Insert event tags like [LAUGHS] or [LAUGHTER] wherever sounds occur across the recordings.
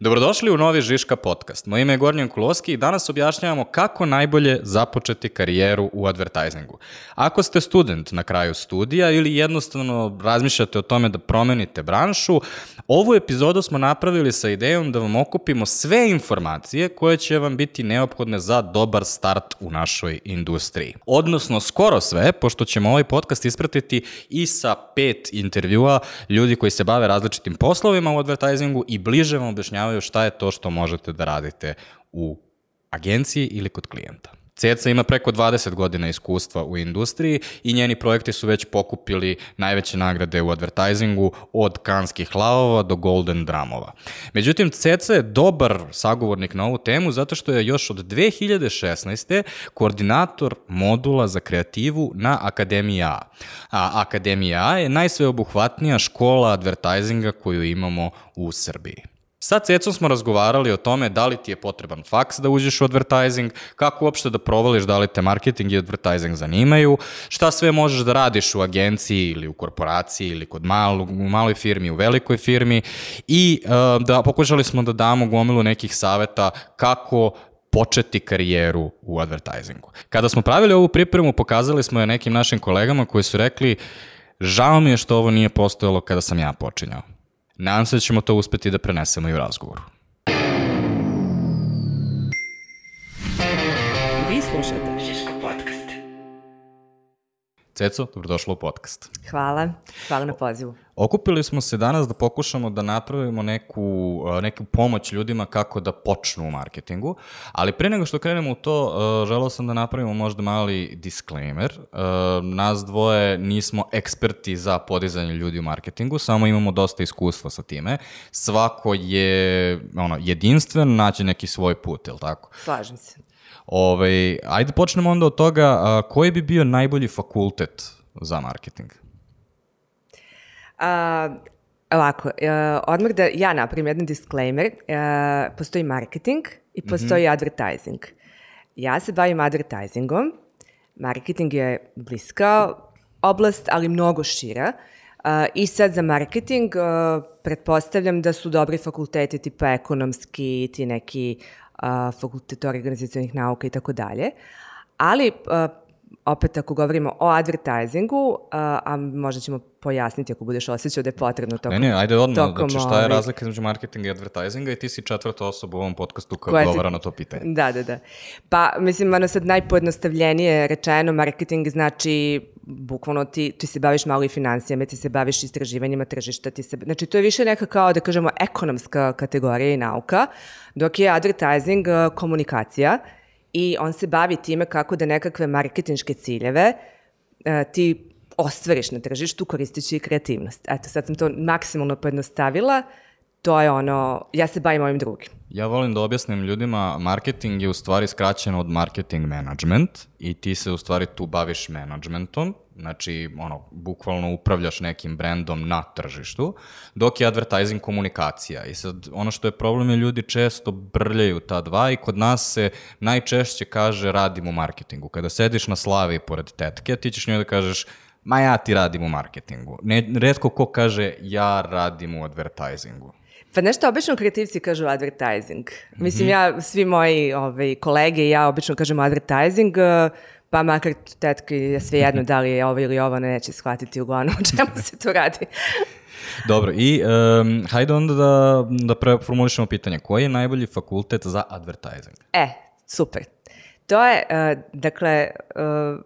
Dobrodošli u novi Žiška podcast. Moje ime je Gornjan Kuloski i danas objašnjavamo kako najbolje započeti karijeru u advertisingu. Ako ste student na kraju studija ili jednostavno razmišljate o tome da promenite branšu, ovu epizodu smo napravili sa idejom da vam okupimo sve informacije koje će vam biti neophodne za dobar start u našoj industriji. Odnosno, skoro sve, pošto ćemo ovaj podcast ispratiti i sa pet intervjua ljudi koji se bave različitim poslovima u advertisingu i bliže vam objašnjavaju objašnjavaju šta je to što možete da radite u agenciji ili kod klijenta. Ceca ima preko 20 godina iskustva u industriji i njeni projekti su već pokupili najveće nagrade u advertisingu od kanskih lavova do golden dramova. Međutim, Ceca je dobar sagovornik na ovu temu zato što je još od 2016. koordinator modula za kreativu na Akademija A. A Akademija A je najsveobuhvatnija škola advertisinga koju imamo u Srbiji. Sa Cecom smo razgovarali o tome da li ti je potreban faks da uđeš u advertising, kako uopšte da provališ da li te marketing i advertising zanimaju, šta sve možeš da radiš u agenciji ili u korporaciji ili kod malu, u maloj firmi, u velikoj firmi i uh, da pokušali smo da damo gomilu nekih saveta kako početi karijeru u advertisingu. Kada smo pravili ovu pripremu, pokazali smo je nekim našim kolegama koji su rekli žao mi je što ovo nije postojalo kada sam ja počinjao. Nadam se da ćemo to uspeti da prenesemo i u razgovoru. Vi slušate Žiško podcast. Ceco, dobrodošla u podcast. Hvala, hvala na pozivu. Okupili smo se danas da pokušamo da napravimo neku, neku pomoć ljudima kako da počnu u marketingu, ali pre nego što krenemo u to, želao sam da napravimo možda mali disclaimer. Nas dvoje nismo eksperti za podizanje ljudi u marketingu, samo imamo dosta iskustva sa time. Svako je ono, jedinstven, nađe neki svoj put, je li tako? Slažem se. Ove, ajde počnemo onda od toga, koji bi bio najbolji fakultet za marketing? A, ovako, a, odmah da ja napravim jedan disclaimer. A, postoji marketing i postoji mm -hmm. advertising. Ja se bavim advertisingom. Marketing je bliska oblast, ali mnogo šira. Uh, I sad za marketing uh, pretpostavljam da su dobri fakulteti tipa ekonomski, ti neki a, fakultet organizacijonih nauka i tako dalje. Ali, a, opet ako govorimo o advertisingu, a, a možda ćemo pojasniti ako budeš osjećao da je potrebno tokom... Ne, ne, ajde odmah, znači šta je ovaj- razlika između marketinga i advertisinga i ti si četvrta osoba u ovom podcastu koja odgovara na to pitanje. Da, da, da. Pa, mislim, ono sad najpojednostavljenije rečeno, marketing znači bukvalno ti, ti se baviš malo i financijama, ti se baviš istraživanjima tržišta, ti se, znači to je više neka kao da kažemo ekonomska kategorija i nauka, dok je advertising komunikacija i on se bavi time kako da nekakve marketinške ciljeve uh, ti ostvariš na tržištu koristeći kreativnost. Eto, sad sam to maksimalno pojednostavila, to je ono, ja se bavim ovim drugim. Ja volim da objasnim ljudima, marketing je u stvari skraćeno od marketing management i ti se u stvari tu baviš managementom, znači ono, bukvalno upravljaš nekim brendom na tržištu, dok je advertising komunikacija. I sad ono što je problem je ljudi često brljaju ta dva i kod nas se najčešće kaže radim u marketingu. Kada sediš na slavi pored tetke, ti ćeš njoj da kažeš ma ja ti radim u marketingu. Ne, redko ko kaže ja radim u advertisingu. Pa nešto, obično kreativci kažu advertising. Mislim, ja, svi moji ovaj, kolege i ja obično kažemo advertising, eh, pa makar tetke je sve jedno [LAUGHS] da li je ovo ili ovo, neće shvatiti uglavnom o čemu se tu radi. [LAUGHS] Dobro, i um, hajde onda da, da preformulišemo pitanje. Koji je najbolji fakultet za advertising? E, super. To je, uh, dakle, uh,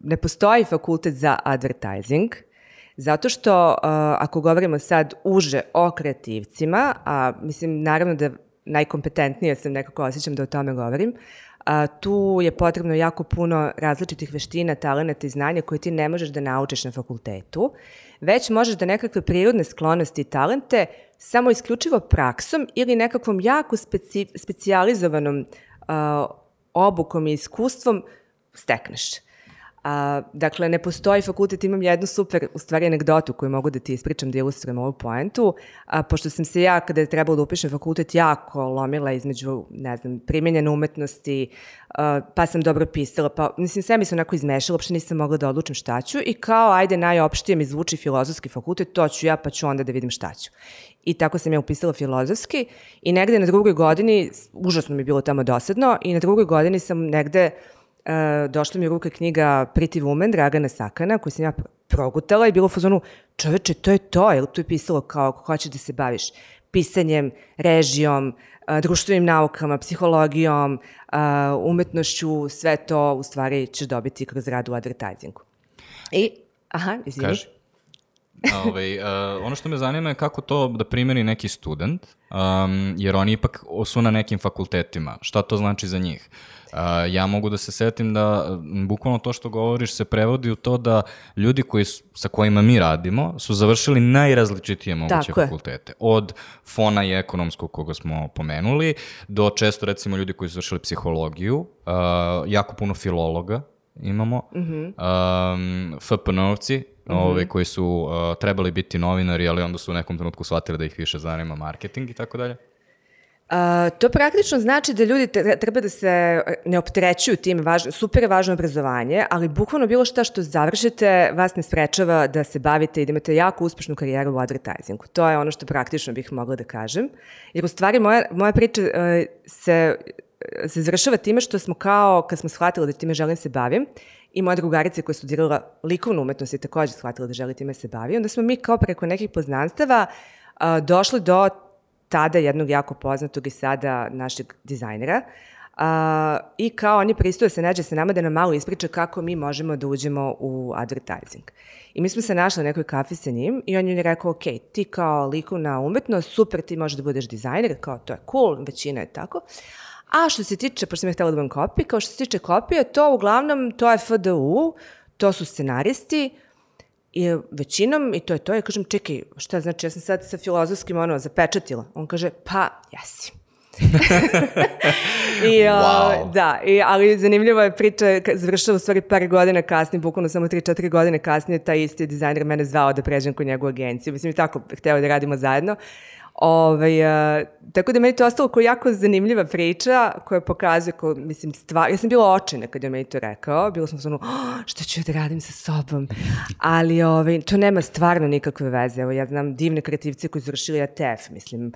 ne postoji fakultet za advertising, Zato što uh, ako govorimo sad uže o kreativcima, a mislim naravno da najkompetentnije sam nekako osjećam da o tome govorim, a, tu je potrebno jako puno različitih veština, talenata i znanja koje ti ne možeš da naučiš na fakultetu, već možeš da nekakve prirodne sklonosti i talente samo isključivo praksom ili nekakvom jako speci, specijalizovanom a, obukom i iskustvom stekneš. A, dakle, ne postoji fakultet, imam jednu super, u stvari, anegdotu koju mogu da ti ispričam da ilustrujem ovu poentu, a, pošto sam se ja, kada je trebalo da upišem fakultet, jako lomila između, ne znam, primjenjene umetnosti, a, pa sam dobro pisala, pa, mislim, sve mi se onako izmešala, uopšte nisam mogla da odlučim šta ću i kao, ajde, najopštije mi zvuči filozofski fakultet, to ću ja, pa ću onda da vidim šta ću. I tako sam ja upisala filozofski i negde na drugoj godini, užasno mi je bilo tamo dosadno, i na drugoj godini sam negde došla mi u ruke knjiga Pretty Woman Dragana Sakana, koju sam ja progutala i bilo u fazonu, čoveče, to je to, jer tu je pisalo kao ako hoćeš da se baviš pisanjem, režijom, uh, društvenim naukama, psihologijom, uh, umetnošću, sve to u stvari ćeš dobiti kroz rad u advertisingu. I, aha, izvini. Kaži. Ove, [LAUGHS] ovaj, uh, ono što me zanima je kako to da primjeri neki student, um, jer oni ipak su na nekim fakultetima. Šta to znači za njih? Uh, ja mogu da se setim da bukvalno to što govoriš se prevodi u to da ljudi koji, sa kojima mi radimo su završili najrazličitije moguće Tako fakultete. Je. Od fona i ekonomskog koga smo pomenuli, do često recimo ljudi koji su završili psihologiju, uh, jako puno filologa, imamo, mm -hmm. um, FPN-ovci, mm -hmm. ove, koji su uh, trebali biti novinari, ali onda su u nekom trenutku shvatili da ih više zanima marketing i tako dalje. Uh, to praktično znači da ljudi treba da se ne opterećuju tim, važno, super važno obrazovanje, ali bukvalno bilo šta što završite vas ne sprečava da se bavite i da imate jako uspešnu karijeru u advertisingu. To je ono što praktično bih mogla da kažem. Jer u stvari moja, moja priča uh, se se završava time što smo kao, kad smo shvatili da time želim se bavim, i moja drugarica koja je studirala likovnu umetnost je takođe shvatila da želi time se bavi, onda smo mi kao preko nekih poznanstava a, došli do tada jednog jako poznatog i sada našeg dizajnera, a, i kao oni pristoje se nađe se nama da nam malo ispriča kako mi možemo da uđemo u advertising. I mi smo se našli na nekoj kafi sa njim i on je rekao, ok, ti kao likovna umetnost, super, ti možeš da budeš dizajner, kao to je cool, većina je tako, A što se tiče, pošto sam je htjela da budem kopija, kao što se tiče kopije, to uglavnom, to je FDU, to su scenaristi, i većinom, i to je to, ja kažem, čekaj, šta znači, ja sam sad sa filozofskim ono, zapečatila. On kaže, pa, jesi. [LAUGHS] I, wow. da, i, ali zanimljiva je priča, završila u stvari par godina kasnije, bukvalno samo 3-4 godine kasnije, taj isti dizajner mene zvao da pređem kod njegovu agenciju. Mislim, i tako hteo da radimo zajedno. Ovaj, uh, tako da meni to ostalo kao jako zanimljiva priča koja pokazuje, ko, mislim, stvar, ja sam bila očena kad je meni to rekao, bilo sam ono, oh, šta ću da radim sa sobom, ali ovaj, to nema stvarno nikakve veze, evo ja znam divne kreativce koji su završili ATF, mislim,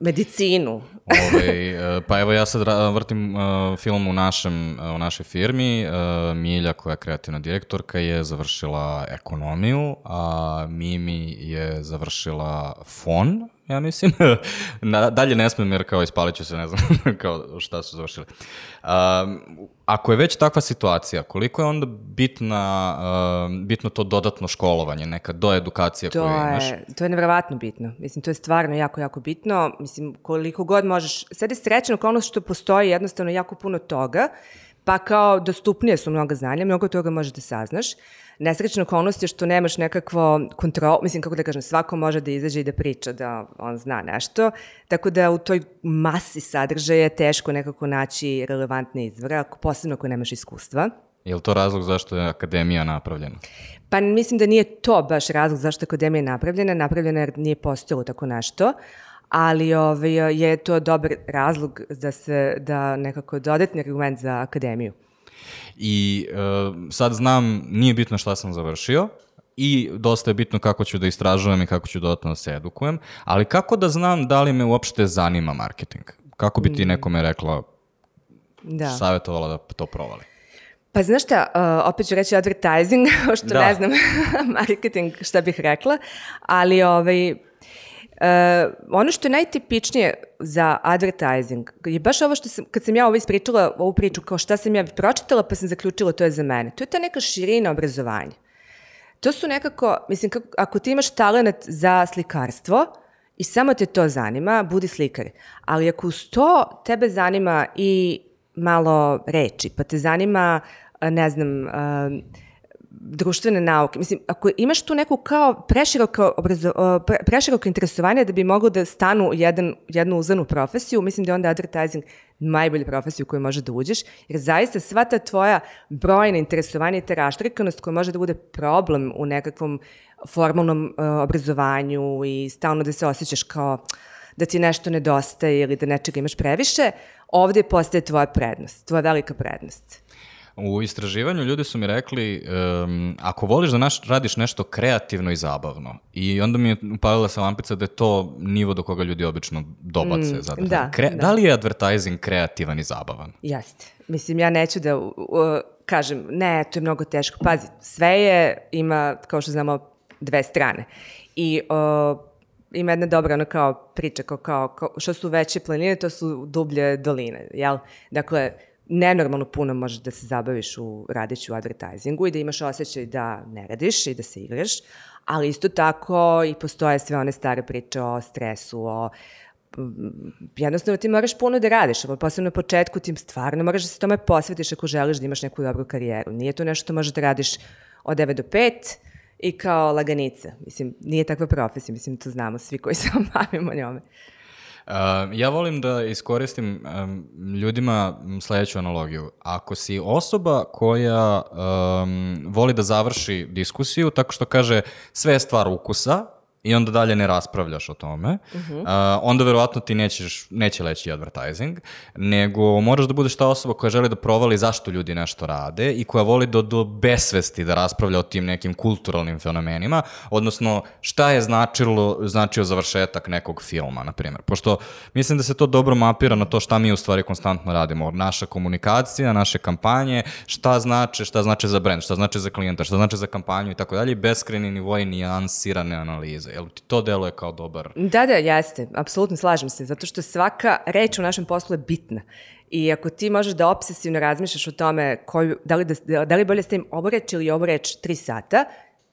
medicinu. Ove, ovaj, [LAUGHS] pa evo ja sad vrtim uh, film u, našem, u našoj firmi. Uh, Milja koja je kreativna direktorka je završila ekonomiju, a Mimi je završila fon ja mislim. Na, dalje ne smem jer kao ispalit ću se, ne znam [LAUGHS] kao šta su završili. Um, ako je već takva situacija, koliko je onda bitna, uh, bitno to dodatno školovanje, neka doedukacija to koju imaš? Je, to je nevjerovatno bitno. Mislim, to je stvarno jako, jako bitno. Mislim, koliko god možeš... Sad je kao ono što postoji jednostavno jako puno toga, pa kao dostupnije su mnoga znanja, mnogo toga možeš da saznaš nesrećna okolnost je što nemaš nekakvo kontrol, mislim kako da kažem, svako može da izađe i da priča da on zna nešto, tako da u toj masi sadržaja je teško nekako naći relevantne izvore, ako, posebno ako nemaš iskustva. Je li to razlog zašto je akademija napravljena? Pa mislim da nije to baš razlog zašto je akademija napravljena, napravljena jer nije postojalo tako nešto, ali ovaj, je to dobar razlog da se, da nekako dodatni argument za akademiju. I uh, sad znam, nije bitno šta sam završio, i dosta je bitno kako ću da istražujem i kako ću dodatno da se edukujem, ali kako da znam da li me uopšte zanima marketing? Kako bi ti mm. nekome rekla, da. savjetovala da to provali? Pa znaš šta, uh, opet ću reći advertising, [LAUGHS] što da. ne znam [LAUGHS] marketing šta bih rekla, ali ovaj, ono što je najtipičnije za advertising je baš ovo što sam, kad sam ja ovo ispričala, ovu priču, kao šta sam ja pročitala, pa sam zaključila to je za mene. To je ta neka širina obrazovanja. To su nekako, mislim, kako, ako ti imaš talent za slikarstvo i samo te to zanima, budi slikar. Ali ako uz to tebe zanima i malo reči, pa te zanima, ne znam, uh, društvene nauke. Mislim, ako imaš tu neku kao preširoko, obrazo, pre, preširoko interesovanje da bi moglo da stanu jedan, jednu uzanu profesiju, mislim da je onda advertising najbolja profesija u koju može da uđeš, jer zaista sva ta tvoja brojna interesovanja i ta raštrikanost koja može da bude problem u nekakvom formalnom uh, obrazovanju i stalno da se osjećaš kao da ti nešto nedostaje ili da nečega imaš previše, ovde postaje tvoja prednost, tvoja velika prednost. U istraživanju ljudi su mi rekli, um, ako voliš da naš, radiš nešto kreativno i zabavno, i onda mi je upalila sa lampica da je to nivo do koga ljudi obično dobace. Mm, da, Kre, da. da li je advertising kreativan i zabavan? Jeste. Mislim, ja neću da uh, kažem, ne, to je mnogo teško. Pazi, sve je, ima, kao što znamo, dve strane. I uh, ima jedna dobra ono kao priča, kao, kao, kao što su veće planine, to su dublje doline, jel? Dakle, nenormalno puno možeš da se zabaviš u radiću advertisingu i da imaš osjećaj da ne radiš i da se igraš, ali isto tako i postoje sve one stare priče o stresu, o jednostavno ti moraš puno da radiš, ali posebno na početku ti stvarno moraš da se tome posvetiš ako želiš da imaš neku dobru karijeru. Nije to nešto što možeš da radiš od 9 do 5 i kao laganica. Mislim, nije takva profesija, mislim, to znamo svi koji [LAUGHS] se bavimo njome. Uh, ja volim da iskoristim um, ljudima sledeću analogiju. Ako si osoba koja um, voli da završi diskusiju tako što kaže sve je stvar ukusa, i onda dalje ne raspravljaš o tome, uh -huh. uh, onda verovatno ti nećeš, neće leći advertising, nego moraš da budeš ta osoba koja želi da provali zašto ljudi nešto rade i koja voli do, do besvesti da raspravlja o tim nekim kulturalnim fenomenima, odnosno šta je značilo, značio završetak nekog filma, na primjer. Pošto mislim da se to dobro mapira na to šta mi u stvari konstantno radimo. Naša komunikacija, naše kampanje, šta znače, šta znače za brand, šta znače za klijenta, šta znače za kampanju i tako dalje, beskreni nivoji nijansirane analize. Jel ti to deluje kao dobar? Da, da, jeste. Apsolutno slažem se. Zato što svaka reč u našem poslu je bitna. I ako ti možeš da obsesivno razmišljaš o tome koju, da li, da, da li bolje stavim ovu reč ili ovu reč tri sata,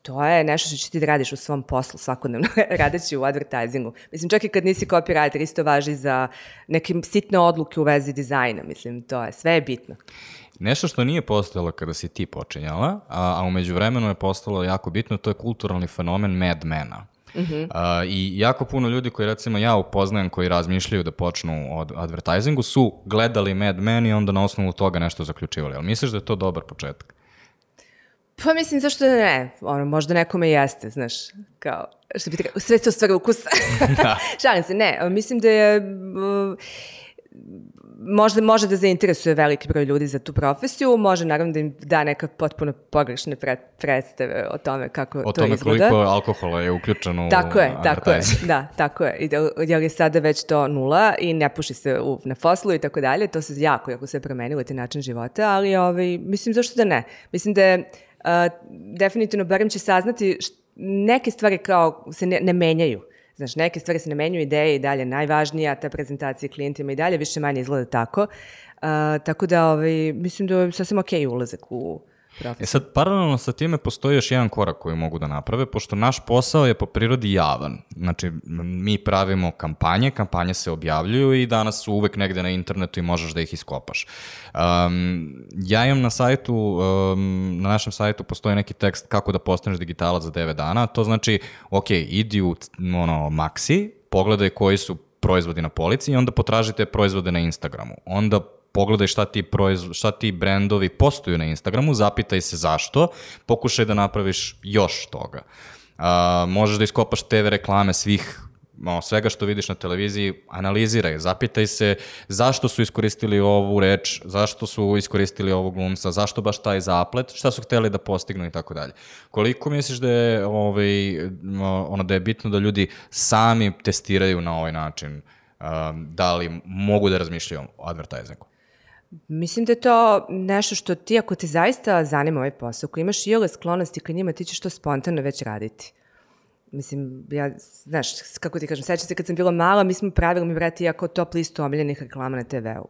to je nešto što će ti da radiš u svom poslu svakodnevno, [LAUGHS] radeći u advertisingu. Mislim, čak i kad nisi copywriter, isto važi za neke sitne odluke u vezi dizajna. Mislim, to je, sve je bitno. Nešto što nije postojalo kada si ti počinjala, a, a umeđu vremenu je postalo jako bitno, to je kulturalni fenomen Madmana. Uh -huh. uh, I jako puno ljudi koji recimo ja upoznajem koji razmišljaju da počnu od advertisingu su gledali Mad Men i onda na osnovu toga nešto zaključivali. Ali misliš da je to dobar početak? Pa mislim, zašto da ne? Ono, možda nekome jeste, znaš, kao, što bi te sve to stvar ukusa. [LAUGHS] da. Šalim se, ne, mislim da je... Uh, možda može da zainteresuje veliki broj ljudi za tu profesiju, može naravno da im da neka potpuno pogrešne pre, predstave o tome kako o to tome izgleda. koliko alkohola je uključeno tako u je, tako je, [LAUGHS] da, tako je. I da, jer je sada već to nula i ne puši se u, na foslu i tako dalje, to se jako, jako se promenilo ti način života, ali ovaj, mislim zašto da ne? Mislim da je uh, definitivno, barem će saznati št, neke stvari kao se ne, ne menjaju. Znaš, neke stvari se ne menjuju, ideje i dalje najvažnija, ta prezentacija klijentima i dalje više manje izgleda tako. Uh, tako da, ovaj, mislim da je sasvim okej okay ulazak u E sad, paralelno sa time postoji još jedan korak koji mogu da naprave, pošto naš posao je po prirodi javan. Znači, mi pravimo kampanje, kampanje se objavljuju i danas su uvek negde na internetu i možeš da ih iskopaš. Um, ja imam na sajtu, um, na našem sajtu postoji neki tekst kako da postaneš digitalac za 9 dana, to znači, ok, idi u ono, Maxi, pogledaj koji su proizvodi na polici i onda potražite proizvode na Instagramu. Onda pogledaj šta ti, proizv... šta ti brendovi postoju na Instagramu, zapitaj se zašto, pokušaj da napraviš još toga. Uh, možeš da iskopaš TV reklame svih o, svega što vidiš na televiziji, analiziraj, zapitaj se zašto su iskoristili ovu reč, zašto su iskoristili ovog glumca, zašto baš taj zaplet, šta su hteli da postignu i tako dalje. Koliko misliš da je, ovaj, ono, da je bitno da ljudi sami testiraju na ovaj način um, da li mogu da razmišljaju o advertisingu? Mislim da je to nešto što ti, ako te zaista zanima ovaj posao, ako imaš i ove sklonosti ka njima, ti ćeš to spontano već raditi. Mislim, ja, znaš, kako ti kažem, sećam se kad sam bila mala, mi smo pravili, mi brati, jako top listu omiljenih reklama na TV-u.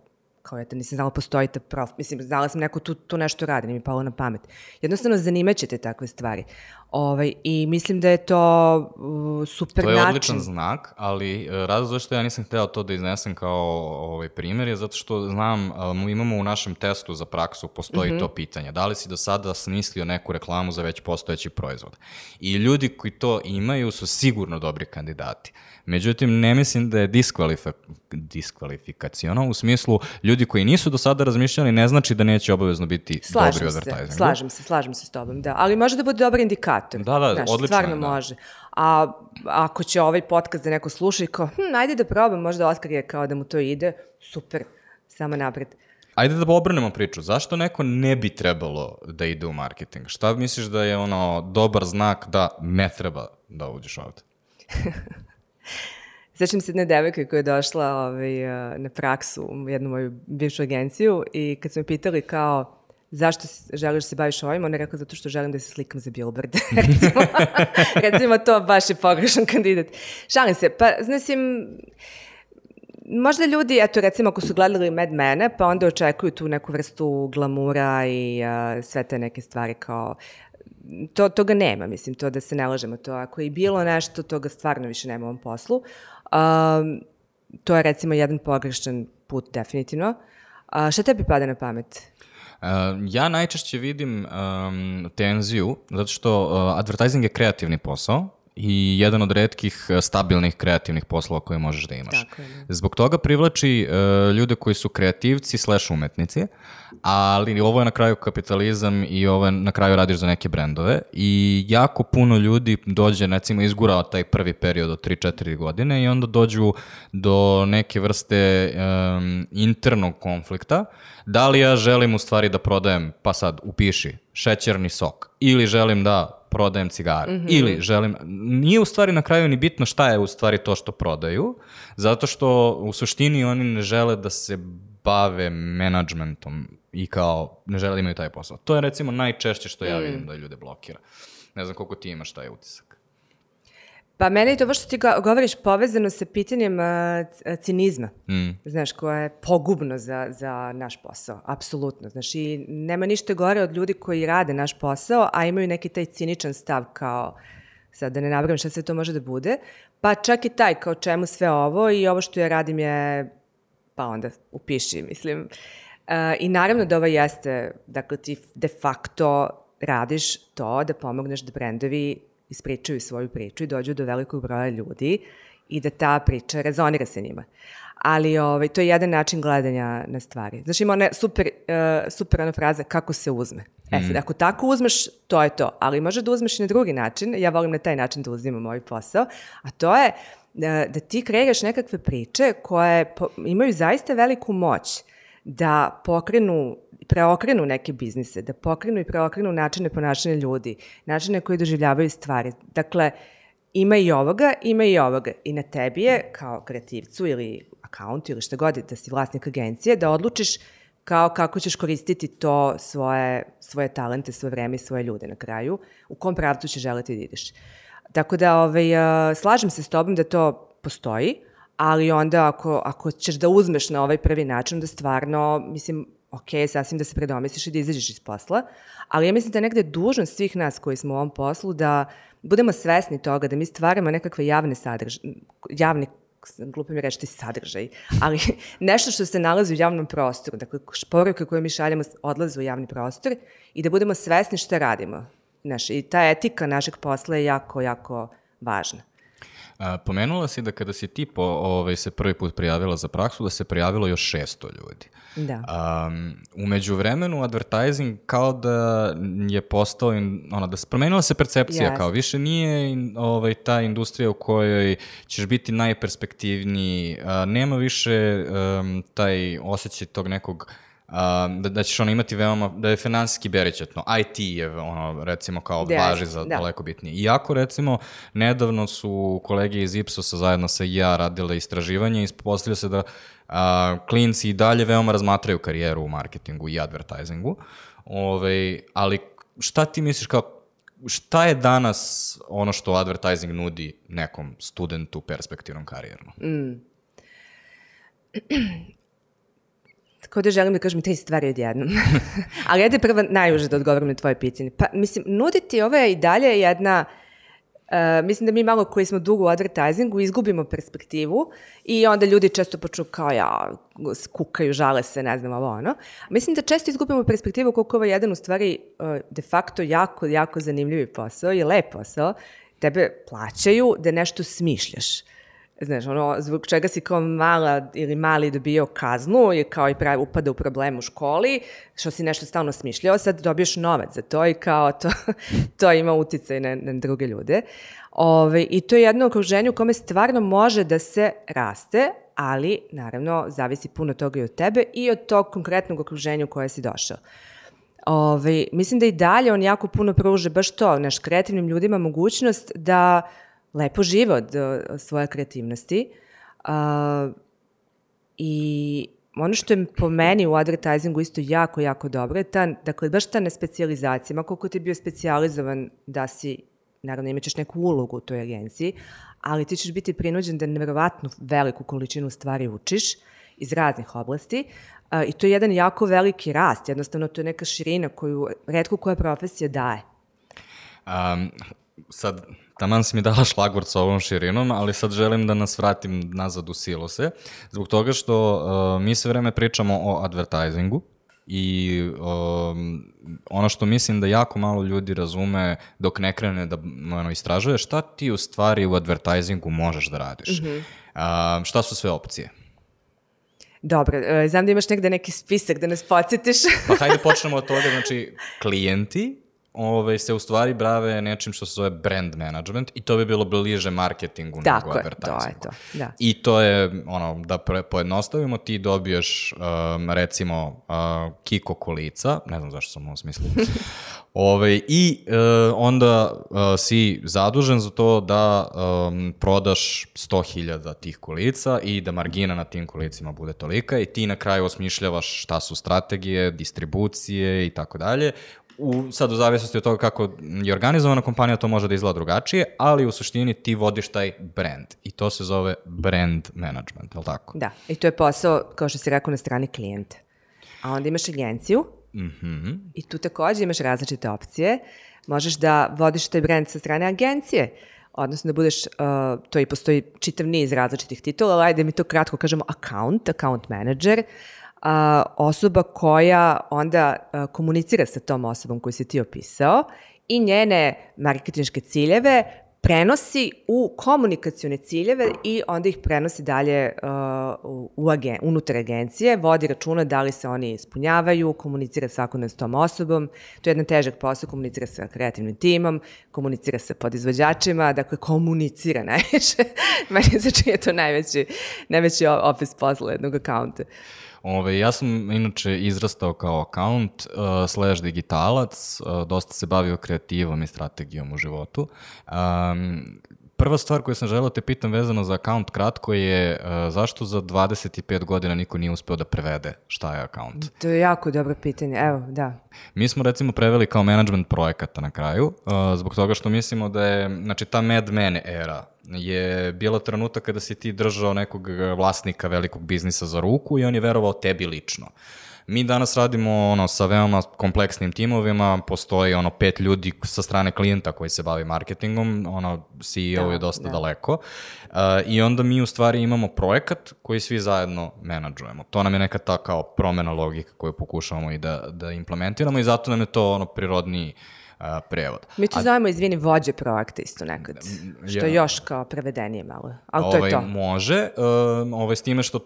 Kao eto, nisam znala postoji ta prof, mislim, znala sam neko tu, tu nešto radi, nije mi palo na pamet. Jednostavno, zanimaće te takve stvari. Ovaj, I mislim da je to uh, super način. To je odličan znak, ali uh, razlog zašto ja nisam hteo to da iznesem kao ovaj primjer je zato što znam, um, imamo u našem testu za praksu, postoji mm -hmm. to pitanje. Da li si do sada smislio neku reklamu za već postojeći proizvod? I ljudi koji to imaju su sigurno dobri kandidati. Međutim, ne mislim da je diskvalif diskvalifikacijono, u smislu ljudi koji nisu do sada razmišljali ne znači da neće obavezno biti slažem dobri u advertisingu. Slažem se, slažem se s tobom, da. Ali može da bude dobar indikator. Da, da, Znaš, odlično Stvarno da. može. A ako će ovaj podcast da neko sluša i kao, hm, ajde da probam, možda Oskar je kao da mu to ide, super, samo napred. Ajde da obranemo priču. Zašto neko ne bi trebalo da ide u marketing? Šta misliš da je ono dobar znak da ne treba da uđeš ovde? [LAUGHS] Sećam se jedne devojke koja je došla ovaj, na praksu u jednu moju bivšu agenciju i kad su me pitali kao zašto želiš da se baviš ovim, ona je rekla zato što želim da se slikam za billboard. [LAUGHS] recimo, [LAUGHS] recimo to baš je pogrešan kandidat. Šalim se, pa znači, možda ljudi, eto recimo ako su gledali Mad Mene, pa onda očekuju tu neku vrstu glamura i uh, sve te neke stvari kao to, toga nema, mislim, to da se ne lažemo, to ako je bilo nešto, toga stvarno više nema u ovom poslu. Um, to je recimo jedan pogrešan put, definitivno. A, šta tebi pada na pamet? Uh, ja najčešće vidim um, tenziju, zato što uh, advertising je kreativni posao i jedan od redkih e, stabilnih kreativnih poslova koje možeš da imaš. Tako je. Da. Zbog toga privlači uh, ljude koji su kreativci slash umetnici, ali ovo je na kraju kapitalizam i ovo je na kraju radiš za neke brendove i jako puno ljudi dođe, recimo, izgurao taj prvi period od 3-4 godine i onda dođu do neke vrste um, internog konflikta. Da li ja želim u stvari da prodajem, pa sad upiši, šećerni sok ili želim da prodajem cigare. Mm -hmm. Ili želim, nije u stvari na kraju ni bitno šta je u stvari to što prodaju, zato što u suštini oni ne žele da se bave menadžmentom i kao ne žele da imaju taj posao. To je recimo najčešće što ja mm. vidim da ljude blokira. Ne znam koliko ti imaš taj utisak. Pa meni je to što ti govoriš povezano sa pitanjem uh, cinizma, mm. znaš, koje je pogubno za, za naš posao, apsolutno. Znaš, i nema ništa gore od ljudi koji rade naš posao, a imaju neki taj ciničan stav kao, sad da ne nabrajam šta sve to može da bude, pa čak i taj kao čemu sve ovo i ovo što ja radim je, pa onda upiši, mislim. Uh, I naravno da ovo jeste, dakle ti de facto radiš to da pomogneš da brendovi ispričaju svoju priču i dođu do velikog broja ljudi i da ta priča rezonira sa njima. Ali ovaj, to je jedan način gledanja na stvari. Znači ima ona super, uh, super ona fraza kako se uzme. E sad, mm. ako tako uzmeš, to je to. Ali možeš da uzmeš i na drugi način. Ja volim na taj način da uzimam ovaj posao. A to je da, da ti kreiraš nekakve priče koje po, imaju zaista veliku moć da pokrenu preokrenu neke biznise, da pokrenu i preokrenu načine ponašanja ljudi, načine koji doživljavaju stvari. Dakle, ima i ovoga, ima i ovoga. I na tebi je, kao kreativcu ili akauntu ili šta god, da si vlasnik agencije, da odlučiš kao kako ćeš koristiti to svoje, svoje talente, svoje vreme i svoje ljude na kraju, u kom pravcu ćeš želeti da ideš. Tako da ovaj, slažem se s tobom da to postoji, ali onda ako, ako ćeš da uzmeš na ovaj prvi način, da stvarno, mislim, ok, sasvim da se predomisliš i da izađeš iz posla, ali ja mislim da je negde dužnost svih nas koji smo u ovom poslu da budemo svesni toga da mi stvaramo nekakve javne sadržaje, javne glupo mi reći sadržaj, ali [LAUGHS] nešto što se nalazi u javnom prostoru, dakle poruke koje mi šaljemo odlaze u javni prostor i da budemo svesni šta radimo. Znaš, I ta etika našeg posla je jako, jako važna. A, pomenula si da kada si ti po, ovaj, se prvi put prijavila za praksu, da se prijavilo još 600 ljudi. Da. Um, umeđu vremenu, advertising kao da je postao, in, ona, da se promenila se percepcija, yes. kao više nije in, ovaj, ta industrija u kojoj ćeš biti najperspektivniji, uh, nema više um, taj osjećaj tog nekog Um, da, da ćeš ono imati veoma, da je finansijski beričetno. IT je ono, recimo kao yes, važi za da. daleko bitnije. Iako recimo nedavno su kolege iz Ipsosa zajedno sa ja radile istraživanje i ispostavlja se da a, klinci i dalje veoma razmatraju karijeru u marketingu i advertisingu. Ove, ali šta ti misliš kao šta je danas ono što advertising nudi nekom studentu perspektivnom karijernom? Mm. [CLEARS THROAT] kao da želim da kažem tri stvari odjednom. [LAUGHS] Ali ajde prvo najuže da odgovorim na tvoje pitanje. Pa, mislim, nuditi ove i dalje jedna... Uh, mislim da mi malo koji smo dugo u advertisingu izgubimo perspektivu i onda ljudi često počnu kao ja, kukaju, žale se, ne znam, ovo ono. Mislim da često izgubimo perspektivu koliko ovo je jedan u stvari uh, de facto jako, jako zanimljivi posao i lep posao. Tebe plaćaju da nešto smišljaš. Znaš, ono, zbog čega si kao mala ili mali dobio kaznu i kao i pravi upada u problem u školi, što si nešto stalno smišljao, sad dobiješ novac za to i kao to, [LAUGHS] to ima uticaj na, na druge ljude. Ove, I to je jedno okruženje u kome stvarno može da se raste, ali naravno zavisi puno toga i od tebe i od tog konkretnog okruženja u koje si došao. Ove, mislim da i dalje on jako puno pruže baš to, naš kreativnim ljudima mogućnost da lepo žive od svoje kreativnosti. Uh, I ono što je po meni u advertisingu isto jako, jako dobro je ta, dakle, baš ta nespecializacija. Ma koliko ti je bio specializovan da si, naravno imat ćeš neku ulogu u toj agenciji, ali ti ćeš biti prinuđen da neverovatnu veliku količinu stvari učiš iz raznih oblasti i to je jedan jako veliki rast. Jednostavno, to je neka širina koju redko koja profesija daje. Um, sad, taman si mi dala [LAUGHS] šlagvort sa ovom širinom, ali sad želim da nas vratim nazad u silose, zbog toga što uh, mi sve vreme pričamo o advertisingu, i um, ono što mislim da jako malo ljudi razume dok ne krene da ono, istražuje šta ti u stvari u advertisingu možeš da radiš. Mm -hmm. uh, šta su sve opcije? Dobro, uh, znam da imaš negde neki spisak da nas podsjetiš. pa hajde [LAUGHS] počnemo od toga, znači klijenti ove, se u stvari brave nečim što se zove brand management i to bi bilo bliže marketingu Tako nego advertisingu. Tako je, to je to, da. I to je, ono, da pre, pojednostavimo, ti dobiješ, um, recimo, uh, kiko kolica, ne znam zašto sam ovo smislio, [LAUGHS] Ove, I uh, onda uh, si zadužen za to da um, prodaš 100.000 tih kolica i da margina na tim kolicima bude tolika i ti na kraju osmišljavaš šta su strategije, distribucije i tako dalje u, sad u zavisnosti od toga kako je organizovana kompanija, to može da izgleda drugačije, ali u suštini ti vodiš taj brand i to se zove brand management, je li tako? Da, i to je posao, kao što si rekao, na strani klijenta. A onda imaš agenciju mm -hmm. i tu takođe imaš različite opcije. Možeš da vodiš taj brand sa strane agencije, odnosno da budeš, uh, to i postoji čitav niz različitih titula, ali ajde mi to kratko kažemo account, account manager, a, osoba koja onda a, komunicira sa tom osobom koju si ti opisao i njene marketinške ciljeve prenosi u komunikacione ciljeve i onda ih prenosi dalje uh, u agen, unutar agencije, vodi računa da li se oni ispunjavaju, komunicira svakodnevno s tom osobom, to je jedan težak posao, komunicira sa kreativnim timom, komunicira sa podizvođačima, dakle komunicira najviše. [LAUGHS] Meni čini je to najveći, najveći opis posla jednog akaunta. Ove, ja sam inače izrastao kao account uh, slash digitalac, uh, dosta se bavio kreativom i strategijom u životu. Um, prva stvar koju sam želeo te pitam vezano za account kratko je uh, zašto za 25 godina niko nije uspeo da prevede šta je account? To je jako dobro pitanje, evo, da. Mi smo recimo preveli kao management projekata na kraju, uh, zbog toga što mislimo da je, znači ta Mad Men era je bila trenutak kada si ti držao nekog vlasnika velikog biznisa za ruku i on je verovao tebi lično. Mi danas radimo ono sa veoma kompleksnim timovima, postoji ono pet ljudi sa strane klijenta koji se bavi marketingom, ono CEO da, je dosta da. daleko. Uh, I onda mi u stvari imamo projekat koji svi zajedno menadžujemo. To nam je neka ta kao promena logika koju pokušavamo i da, da implementiramo i zato nam je to ono prirodniji uh, a, prevod. Mi to zovemo, izvini, vođe projekta isto nekad, što je još kao prevedenije malo, ali ovaj, to je to. Može, uh, ovaj, s time što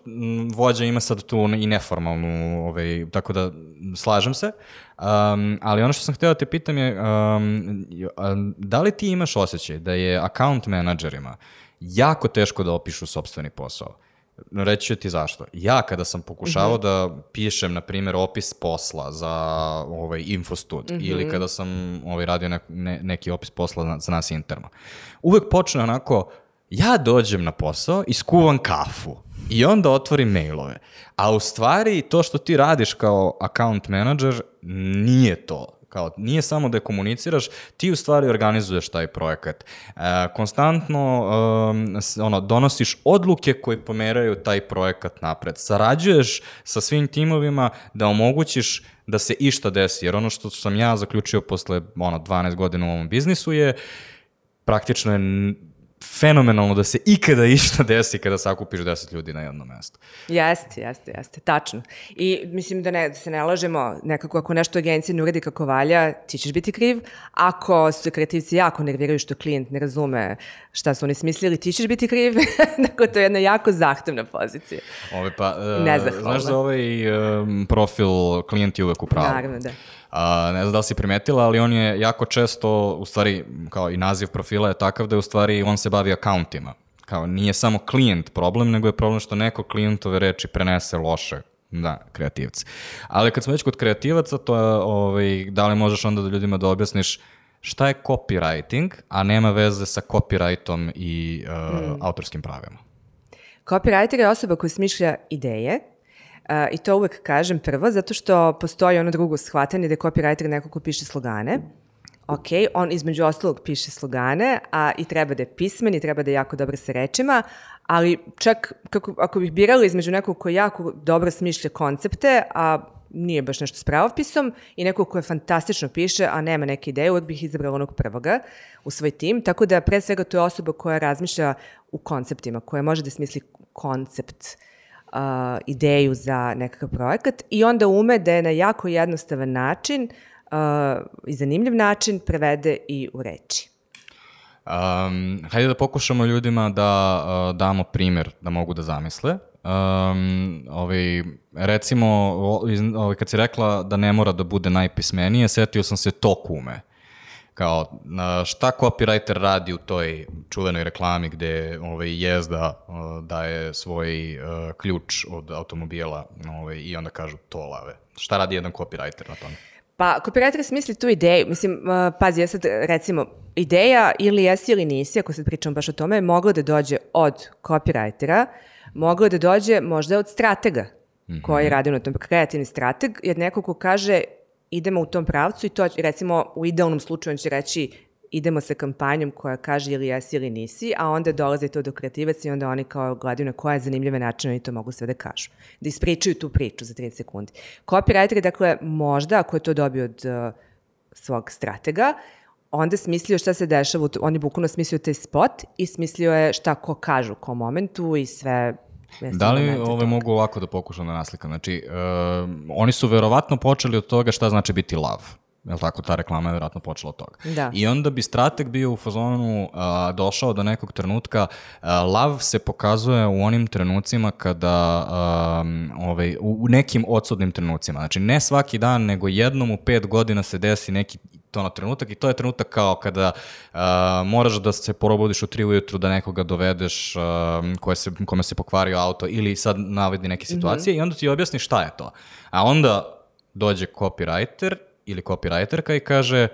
vođa ima sad tu i neformalnu, ovaj, tako da slažem se, um, ali ono što sam htio da te pitam je, um, da li ti imaš osjećaj da je account menadžerima jako teško da opišu sobstveni posao? Reći ću ti zašto. Ja kada sam pokušavao mm -hmm. da pišem, na primjer, opis posla za ovaj, Infostud mm -hmm. ili kada sam ovaj, radio ne, ne, neki opis posla na, za nas interno, uvek počne onako, ja dođem na posao i skuvam kafu i onda otvorim mailove. A u stvari to što ti radiš kao account manager nije to Kao, nije samo da je komuniciraš, ti u stvari organizuješ taj projekat. E, konstantno um, ono, donosiš odluke koje pomeraju taj projekat napred. Sarađuješ sa svim timovima da omogućiš da se išta desi, jer ono što sam ja zaključio posle ono, 12 godina u ovom biznisu je praktično je fenomenalno da se ikada išta desi kada sakupiš 10 ljudi na jednom mestu. Jeste, jeste, jeste, tačno. I mislim da, ne, da se ne lažemo, nekako ako nešto agencija ne uradi kako valja, ti ćeš biti kriv. Ako su kreativci jako nerviraju što klijent ne razume šta su oni smislili, ti ćeš biti kriv. [LAUGHS] dakle, to je jedna jako zahtevna pozicija. Ove, pa, uh, znaš za ovaj um, profil klijent je uvek u pravu. Naravno, da. A, ne znam da li si primetila, ali on je jako često, u stvari, kao i naziv profila je takav da je u stvari on se bavi akauntima. Kao nije samo klijent problem, nego je problem što neko klijentove reči prenese loše Da, kreativci. Ali kad smo već kod kreativaca, to je, ovaj, da li možeš onda da ljudima da objasniš šta je copywriting, a nema veze sa copyrightom i uh, mm. autorskim pravima? Copywriter je osoba koja smišlja ideje, I to uvek kažem prvo, zato što postoji ono drugo shvatanje da je copywriter neko ko piše slogane. Ok, on između ostalog piše slogane, a i treba da je pismen i treba da je jako dobro sa rečima, ali čak kako, ako bih birala između nekog ko jako dobro smišlja koncepte, a nije baš nešto s pravopisom i nekog ko je fantastično piše, a nema neke ideje, uvek bih izabrala onog prvoga u svoj tim, tako da pre svega to je osoba koja razmišlja u konceptima, koja može da smisli koncept uh, uh, ideju za nekakav projekat i onda ume da je na jako jednostavan način uh, i zanimljiv način prevede i u reči. Um, hajde da pokušamo ljudima da uh, damo primer da mogu da zamisle. Um, ovaj, recimo, ovaj, kad si rekla da ne mora da bude najpismenije, setio sam se to kume kao šta copywriter radi u toj čuvenoj reklami gde ovaj, jezda daje svoj uh, ključ od automobila ovaj, i onda kažu to lave. Šta radi jedan copywriter na tome? Pa, copywriter smisli tu ideju. Mislim, uh, pazi, ja sad recimo, ideja ili jesi ili nisi, ako sad pričam baš o tome, je mogla da dođe od copywritera, mogla da dođe možda od stratega, mm -hmm. koji radi na tom kreativni strateg, jer neko ko kaže idemo u tom pravcu i to recimo u idealnom slučaju on će reći idemo sa kampanjom koja kaže ili jesi ili nisi, a onda dolaze to do kreativaca i onda oni kao gledaju na koje zanimljive načine oni to mogu sve da kažu. Da ispričaju tu priču za 30 sekundi. Copywriter je dakle možda, ako je to dobio od uh, svog stratega, onda smislio šta se dešava, on je bukvalno smislio taj spot i smislio je šta ko kažu ko momentu i sve Da li ove mogu ovako da pokušam da naslikam? Znači, uh, oni su verovatno počeli od toga šta znači biti love. Jel tako, ta reklama je vjerojatno počela od toga. Da. I onda bi strateg bio u fazonu uh, došao do nekog trenutka, uh, lav se pokazuje u onim trenucima kada, um, ovaj, u, u nekim odsudnim trenucima. Znači, ne svaki dan, nego jednom u pet godina se desi neki to na trenutak i to je trenutak kao kada uh, moraš da se probudiš u tri ujutru da nekoga dovedeš uh, koje se, kome se pokvario auto ili sad navedi neke situacije mm -hmm. i onda ti objasni šta je to. A onda dođe copywriter ili copywriterka i kaže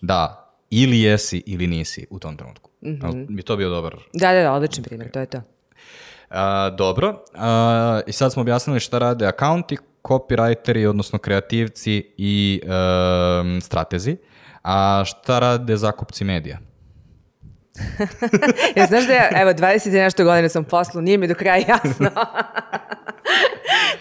da, ili jesi ili nisi u tom trenutku. Mm -hmm. Bi to bio dobar? Da, da, da, odličan primjer, to je to. Uh, dobro, uh, i sad smo objasnili šta rade akaunti, copywriteri, odnosno kreativci i uh, stratezi. A šta rade zakupci medija? [LAUGHS] ja znaš da ja, evo, 20 i nešto godina sam poslu, nije mi do kraja jasno. [LAUGHS]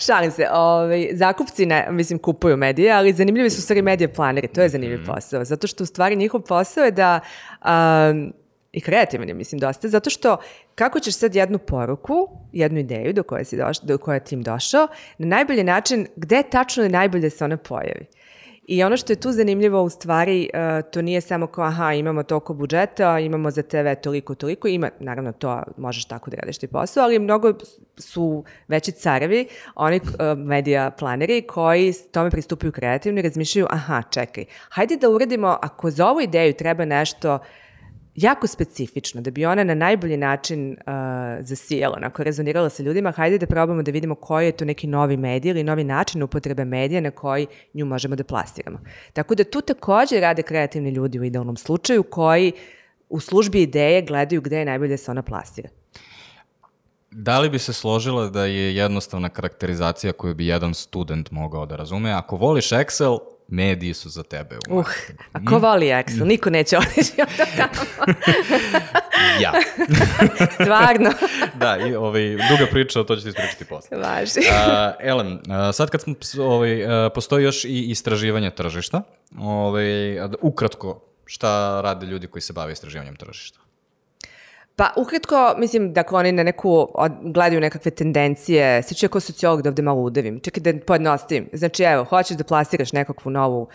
Šalim se. Ove, ovaj, zakupci, ne, mislim, kupuju medije, ali zanimljivi su stvari medije planeri. To je zanimljiv mm. posao. Zato što u stvari njihov posao je da... Um, i kreativan je, mislim, dosta, zato što kako ćeš sad jednu poruku, jednu ideju do koje, si doš, do koje je tim došao, na najbolji način, gde tačno je najbolje da se ona pojavi. I ono što je tu zanimljivo u stvari, uh, to nije samo kao aha, imamo toliko budžeta, imamo za TV toliko, toliko, ima, naravno to možeš tako da radiš ti posao, ali mnogo su veći carevi, oni uh, medija planeri koji tome pristupaju kreativno i razmišljaju, aha, čekaj, hajde da uradimo, ako za ovu ideju treba nešto jako specifično, da bi ona na najbolji način uh, zasijela, onako rezonirala sa ljudima, hajde da probamo da vidimo koji je to neki novi medij ili novi način upotrebe medija na koji nju možemo da plasiramo. Tako da tu takođe rade kreativni ljudi u idealnom slučaju koji u službi ideje gledaju gde je najbolje da se ona plasira. Da li bi se složila da je jednostavna karakterizacija koju bi jedan student mogao da razume? Ako voliš Excel, mediji su za tebe. U uh, a ko voli Excel? Niko neće otići od tamo. [LAUGHS] ja. [LAUGHS] Stvarno. da, i ovaj, duga priča, to ću ti ispričati posle. Važi. Uh, Ellen, uh, sad kad smo, ovaj, uh, postoji još i istraživanje tržišta, ovaj, ukratko, šta rade ljudi koji se bave istraživanjem tržišta? Pa, ukratko, mislim, dakle, oni na neku, od, gledaju nekakve tendencije, ću kao sociolog da ovde malo udavim, čekaj da pojednostavim. Znači, evo, hoćeš da plasiraš nekakvu novu uh,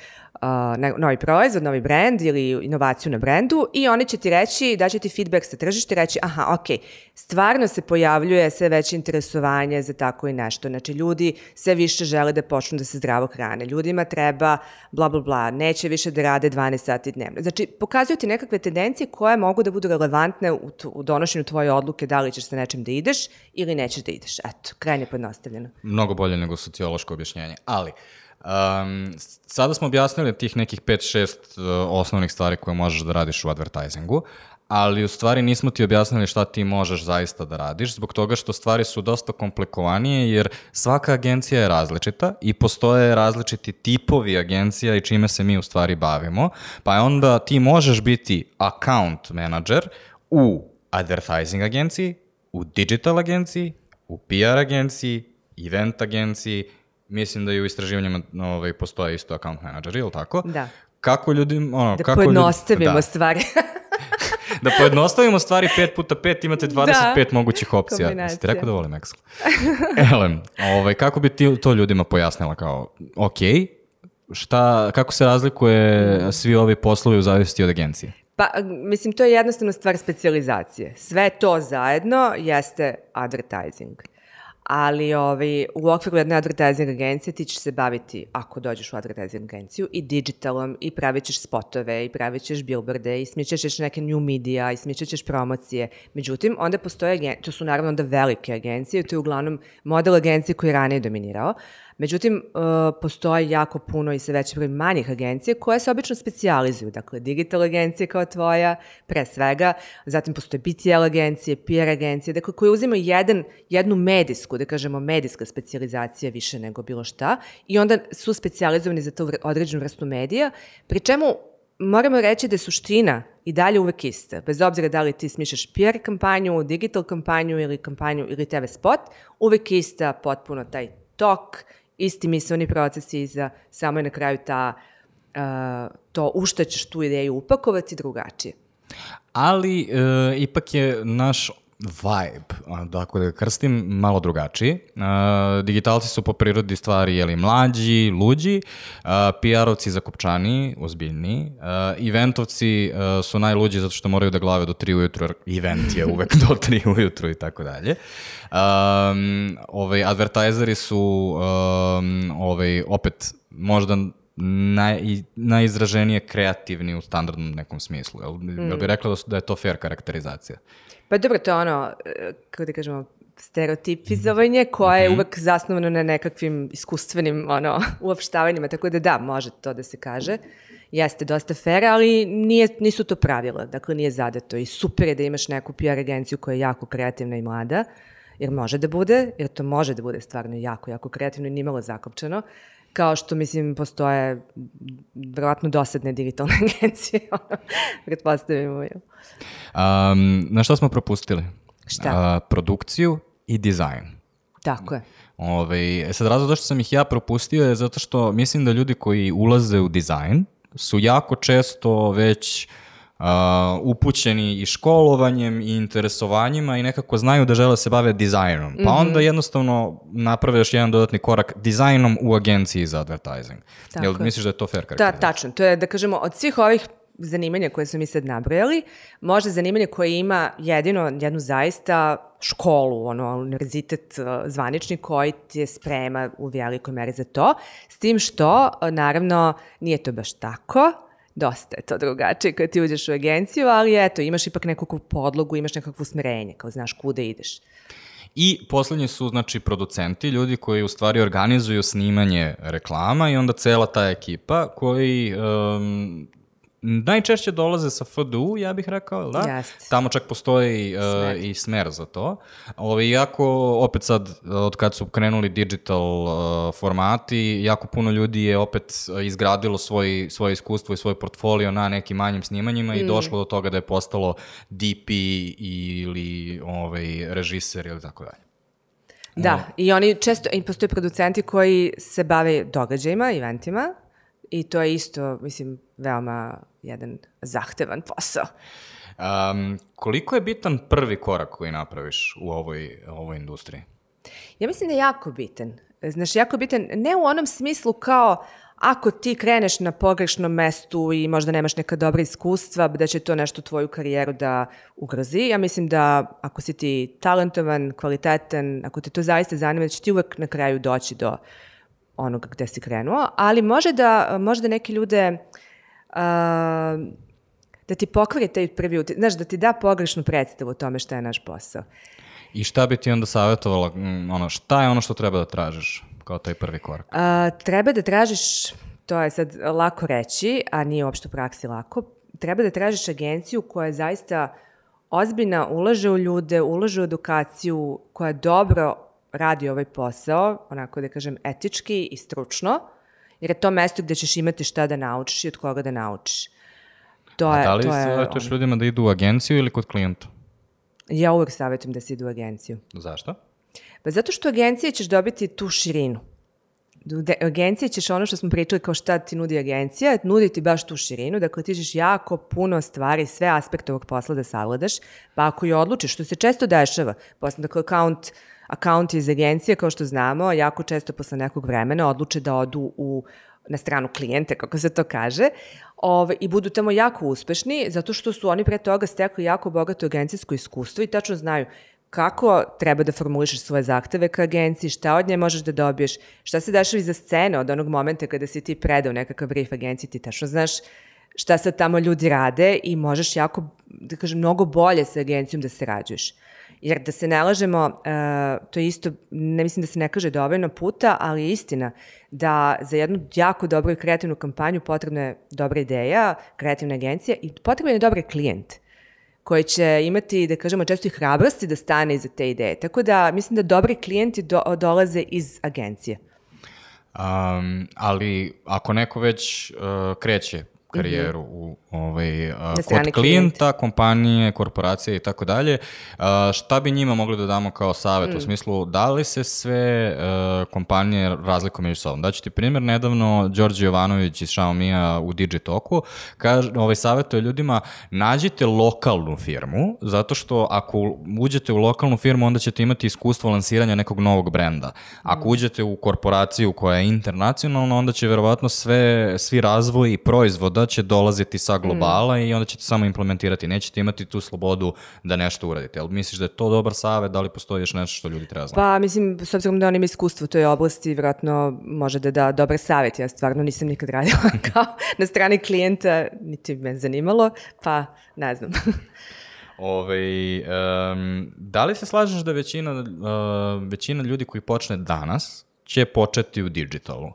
novi proizvod, novi brand ili inovaciju na brendu i oni će ti reći, da će ti feedback sa tržište, reći, aha, ok, stvarno se pojavljuje sve veće interesovanje za tako i nešto. Znači, ljudi sve više žele da počnu da se zdravo hrane. Ljudima treba bla, bla, bla, neće više da rade 12 sati dnevno. Znači, pokazuju ti nekakve tendencije koje mogu da budu relevantne u, u donošenju tvoje odluke da li ćeš sa nečim da ideš ili nećeš da ideš. Eto, krajnje podnostavljeno. Mnogo bolje nego sociološko objašnjenje. Ali, uh, Um, sada smo objasnili tih nekih 5-6 uh, osnovnih stvari koje možeš da radiš u advertisingu, ali u stvari nismo ti objasnili šta ti možeš zaista da radiš, zbog toga što stvari su dosta komplikovanije, jer svaka agencija je različita i postoje različiti tipovi agencija i čime se mi u stvari bavimo, pa onda ti možeš biti account manager u advertising agenciji, u digital agenciji, u PR agenciji, event agenciji, mislim da i u istraživanjima ovaj, postoje isto account manager, ili tako? Da. Kako ljudi... Ono, da kako pojednostavimo da. stvari. [LAUGHS] da pojednostavimo stvari 5 puta 5, imate 25 da. mogućih opcija. Jesi ti rekao da volim Excel? [LAUGHS] Elem, ovaj, kako bi ti to ljudima pojasnila kao, ok, šta, kako se razlikuje svi ovi poslovi u zavisnosti od agencije? Pa, mislim, to je jednostavno stvar specializacije. Sve to zajedno jeste advertising ali ovaj, u okviru jedne advertising agencije ti ćeš se baviti, ako dođeš u advertising agenciju, i digitalom, i pravit ćeš spotove, i pravit ćeš billboarde, i smićeš neke new media, i smićeš promocije. Međutim, onda postoje, to su naravno onda velike agencije, to je uglavnom model agencije koji je ranije dominirao, Međutim, uh, postoje jako puno i sve veći broj manjih agencija koje se obično specializuju. Dakle, digital agencije kao tvoja, pre svega, zatim postoje BTL agencije, PR agencije, dakle, koje uzimaju jedan, jednu medijsku, da kažemo medijska specializacija više nego bilo šta, i onda su specializovani za tu određenu vrstu medija, pri čemu moramo reći da je suština i dalje uvek ista. Bez obzira da li ti smišljaš PR kampanju, digital kampanju ili kampanju ili TV spot, uvek ista potpuno taj tok isti misleni procesi iza, samo je na kraju ta, uh, to u što ćeš tu ideju upakovati drugačije. Ali e, ipak je naš vibe, dakle da krstim, malo drugačiji. Uh, digitalci su po prirodi stvari jeli, mlađi, luđi, uh, PR-ovci zakopčani, ozbiljni, uh, eventovci uh, su najluđi zato što moraju da glave do 3 ujutru, jer event je uvek do [LAUGHS] 3 ujutru i tako dalje. Um, ovaj, advertajzeri su um, ovaj, opet možda naj, najizraženije kreativni u standardnom nekom smislu. Jel, mm. jel bi mm. rekla da, su, da je to fair karakterizacija? Pa dobro, to je ono, e, kako da kažemo, stereotipizovanje koje je -hmm. uvek zasnovano na nekakvim iskustvenim ono, [LAUGHS] uopštavanjima, tako da da, može to da se kaže. Jeste dosta fair, ali nije, nisu to pravila, dakle nije zadato i super je da imaš neku PR agenciju koja je jako kreativna i mlada, jer može da bude, jer to može da bude stvarno jako, jako kreativno i nimalo zakopčano, kao što, mislim, postoje verovatno dosadne digitalne [LAUGHS] agencije, ono, pretpostavimo. Um, na šta smo propustili? Šta? Uh, produkciju i dizajn. Tako je. Ove, ovaj, sad razlog zašto sam ih ja propustio je zato što mislim da ljudi koji ulaze u dizajn su jako često već uh, upućeni i školovanjem i interesovanjima i nekako znaju da žele da se bave dizajnom. Pa mm -hmm. onda jednostavno naprave još jedan dodatni korak dizajnom u agenciji za advertising. Tako Jel misliš da je to fair? Da, tačno. To je, da kažemo, od svih ovih zanimanja koje smo mi sad nabrojali, možda zanimanje koje ima jedino jednu zaista školu, ono, univerzitet uh, zvanični koji ti sprema u velikoj meri za to, s tim što, uh, naravno, nije to baš tako, dosta je to drugačije kad ti uđeš u agenciju, ali eto, imaš ipak nekakvu podlogu, imaš nekakvu smerenje, kao znaš kude ideš. I poslednji su, znači, producenti, ljudi koji u stvari organizuju snimanje reklama i onda cela ta ekipa koji um, najčešće dolaze sa FDU, ja bih rekao, da? Jeste. Tamo čak postoji uh, Smer. i smer za to. Ove, iako, opet sad, od kad su krenuli digital uh, formati, jako puno ljudi je opet izgradilo svoj, svoje iskustvo i svoj portfolio na nekim manjim snimanjima Mm. i došlo do toga da je postalo DP ili ovaj, režiser ili tako dalje. Da, i oni često, i postoje producenti koji se bave događajima, eventima, i to je isto, mislim, veoma jedan zahtevan posao. Um, koliko je bitan prvi korak koji napraviš u ovoj, ovoj industriji? Ja mislim da je jako bitan. Znaš, jako bitan, ne u onom smislu kao ako ti kreneš na pogrešnom mestu i možda nemaš neka dobra iskustva, da će to nešto tvoju karijeru da ugrozi. Ja mislim da ako si ti talentovan, kvalitetan, ako te to zaista zanima, da će ti uvek na kraju doći do onoga gde si krenuo, ali može da, možda neki ljude a, da ti pokvari taj prvi uti, znaš, da ti da pogrešnu predstavu o tome šta je naš posao. I šta bi ti onda savjetovala, ono, šta je ono što treba da tražiš kao taj prvi korak? A, treba da tražiš, to je sad lako reći, a nije uopšte u praksi lako, treba da tražiš agenciju koja je zaista ozbiljna, ulaže u ljude, ulaže u edukaciju, koja dobro radi ovaj posao, onako da kažem etički i stručno, jer je to mesto gde ćeš imati šta da naučiš i od koga da naučiš. To je, A da li to je, savjetuješ ljudima da idu u agenciju ili kod klijenta? Ja uvek savjetujem da se idu u agenciju. Zašto? Pa zato što u agencije ćeš dobiti tu širinu. U agencije ćeš ono što smo pričali kao šta ti nudi agencija, nudi ti baš tu širinu, dakle ti ćeš jako puno stvari, sve aspekte ovog posla da savladaš, pa ako je odlučiš, što se često dešava, posle dakle account, account iz agencije, kao što znamo, jako često posle nekog vremena odluče da odu u na stranu klijente, kako se to kaže, ove, i budu tamo jako uspešni, zato što su oni pre toga stekli jako bogato agencijsko iskustvo i tačno znaju kako treba da formulišeš svoje zahteve ka agenciji, šta od nje možeš da dobiješ, šta se dešava iza scene od onog momenta kada si ti predao nekakav brief agenciji, ti tačno znaš šta sad tamo ljudi rade i možeš jako, da kažem, mnogo bolje sa agencijom da sarađuješ. Jer da se ne lažemo, uh, to je isto, ne mislim da se ne kaže dovoljno puta, ali je istina da za jednu jako dobru i kreativnu kampanju potrebna je dobra ideja, kreativna agencija i potreban je dobar klijent koji će imati, da kažemo, često i hrabrosti da stane iza te ideje. Tako da mislim da dobri klijenti do, dolaze iz agencije. Um, ali ako neko već uh, kreće karijeru u ovaj uh, kod klijenta, kompanije, korporacije i tako dalje, šta bi njima mogli da damo kao savjet Mm. u smislu da li se sve uh, kompanije razlikuju među sobom? Daću ti primjer, nedavno Đorđe Jovanović iz Xiaomi-a u Digitoku kaže, ovaj savjetuje ljudima nađite lokalnu firmu, zato što ako uđete u lokalnu firmu, onda ćete imati iskustvo lansiranja nekog novog brenda. Ako uđete u korporaciju koja je internacionalna, onda će verovatno sve, svi razvoj proizvoda će dolaziti sa globala i onda ćete samo implementirati. Nećete imati tu slobodu da nešto uradite. Jel misliš da je to dobar savet? Da li postoji još nešto što ljudi treba znati? Pa, mislim, s obzirom da on ima iskustvo u toj oblasti, vjerojatno može da da dobar savjet. Ja stvarno nisam nikad radila [LAUGHS] kao na strani klijenta, niti me zanimalo, pa ne znam. [LAUGHS] Ove, um, da li se slažeš da većina, uh, većina ljudi koji počne danas će početi u digitalu?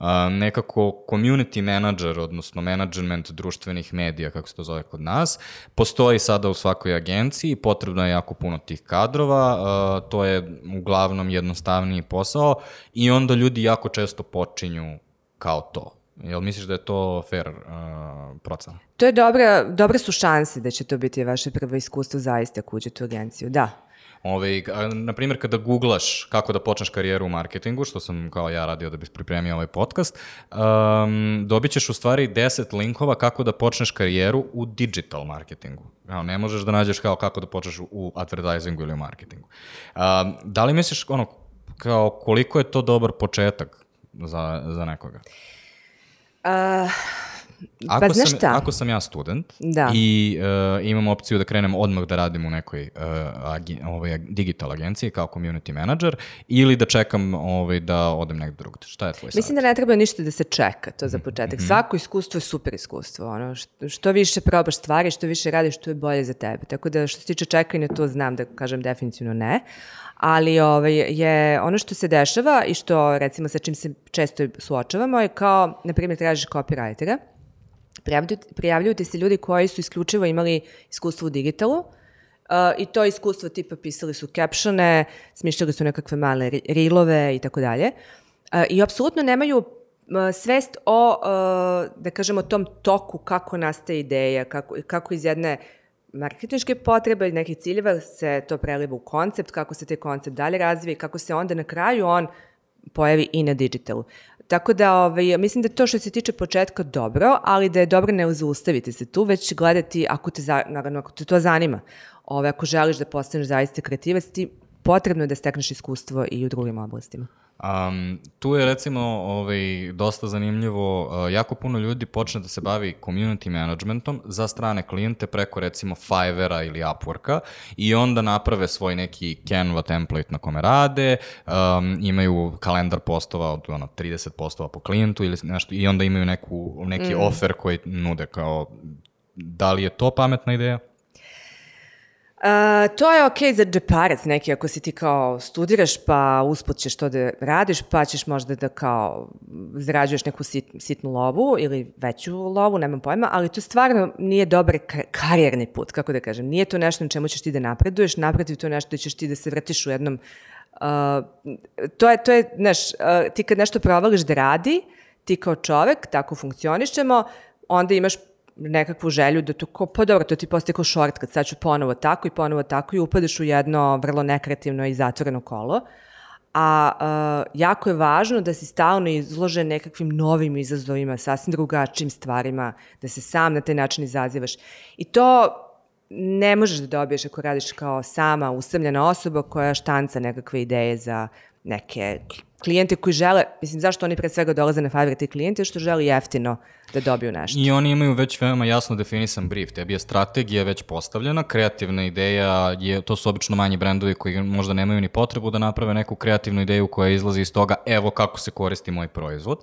Uh, nekako community manager, odnosno management društvenih medija, kako se to zove kod nas, postoji sada u svakoj agenciji, potrebno je jako puno tih kadrova, uh, to je uglavnom jednostavniji posao i onda ljudi jako često počinju kao to. Jel misliš da je to fair uh, procena? to je dobra, dobre su šanse da će to biti vaše prvo iskustvo zaista ako u agenciju, da. Ove, a, na primjer, kada googlaš kako da počneš karijeru u marketingu, što sam kao ja radio da bi pripremio ovaj podcast, um, dobit ćeš u stvari 10 linkova kako da počneš karijeru u digital marketingu. Kao, ne možeš da nađeš kao kako da počneš u advertisingu ili u marketingu. Um, da li misliš, ono, kao koliko je to dobar početak za, za nekoga? Uh, Ako, Pa znaš sam, šta? ako sam ja student Da. i uh, imam opciju da krenem odmah da radim u nekoj uh, agi, ovaj, digital agenciji kao community manager ili da čekam ovaj, da odem negde drugde. Šta je tvoj Mislim da ne treba ništa da se čeka, to za početak. Svako iskustvo je super iskustvo. Ono, što, što više probaš stvari, što više radiš, to je bolje za tebe. Tako da što se tiče čekanja, to znam da kažem definitivno ne. Ali ovaj, je ono što se dešava i što recimo sa čim se često suočavamo je kao, na primjer, tražiš copywritera, Prijavljuju, ti se ljudi koji su isključivo imali iskustvo u digitalu, Uh, I to iskustvo tipa pisali su captione, smišljali su nekakve male rilove i tako dalje. Uh, I apsolutno nemaju uh, svest o, da kažemo, tom toku kako nastaje ideja, kako, kako iz jedne marketinške potrebe i nekih ciljeva se to preliva u koncept, kako se taj koncept dalje razvije i kako se onda na kraju on pojavi i na digitalu. Tako da ovaj, mislim da to što se tiče početka dobro, ali da je dobro ne zaustaviti se tu, već gledati ako te, za, naravno, ako te to zanima. Ove, ovaj, ako želiš da postaneš zaista kreativac, ti potrebno je da stekneš iskustvo i u drugim oblastima. Um, tu je recimo ovaj, dosta zanimljivo, uh, jako puno ljudi počne da se bavi community managementom za strane klijente preko recimo Fivera ili Upworka i onda naprave svoj neki Canva template na kome rade, um, imaju kalendar postova od ono, 30 postova po klijentu ili nešto i onda imaju neku, neki mm. offer koji nude kao da li je to pametna ideja? Uh, to je okej okay za džeparac neki, ako si ti kao studiraš, pa usput ćeš to da radiš, pa ćeš možda da kao zarađuješ neku sit, sitnu lovu ili veću lovu, nemam pojma, ali to stvarno nije dobar karijerni put, kako da kažem. Nije to nešto na čemu ćeš ti da napreduješ, naprotiv to nešto da ćeš ti da se vrtiš u jednom... Uh, to je, to je, znaš, uh, ti kad nešto provališ da radi, ti kao čovek, tako funkcionišemo, onda imaš nekakvu želju da to ko, pa dobro, to ti postoje kao shortcut, sad ću ponovo tako i ponovo tako i upadaš u jedno vrlo nekreativno i zatvoreno kolo. A uh, jako je važno da si stalno izložen nekakvim novim izazovima, sasvim drugačijim stvarima, da se sam na taj način izazivaš. I to ne možeš da dobiješ ako radiš kao sama usamljena osoba koja štanca nekakve ideje za neke klijente koji žele, mislim, zašto oni pre svega dolaze na Fiverr klijente, što žele jeftino da dobiju nešto. I oni imaju već veoma jasno definisan brief, tebi je strategija već postavljena, kreativna ideja, je, to su obično manji brendovi koji možda nemaju ni potrebu da naprave neku kreativnu ideju koja izlazi iz toga, evo kako se koristi moj proizvod.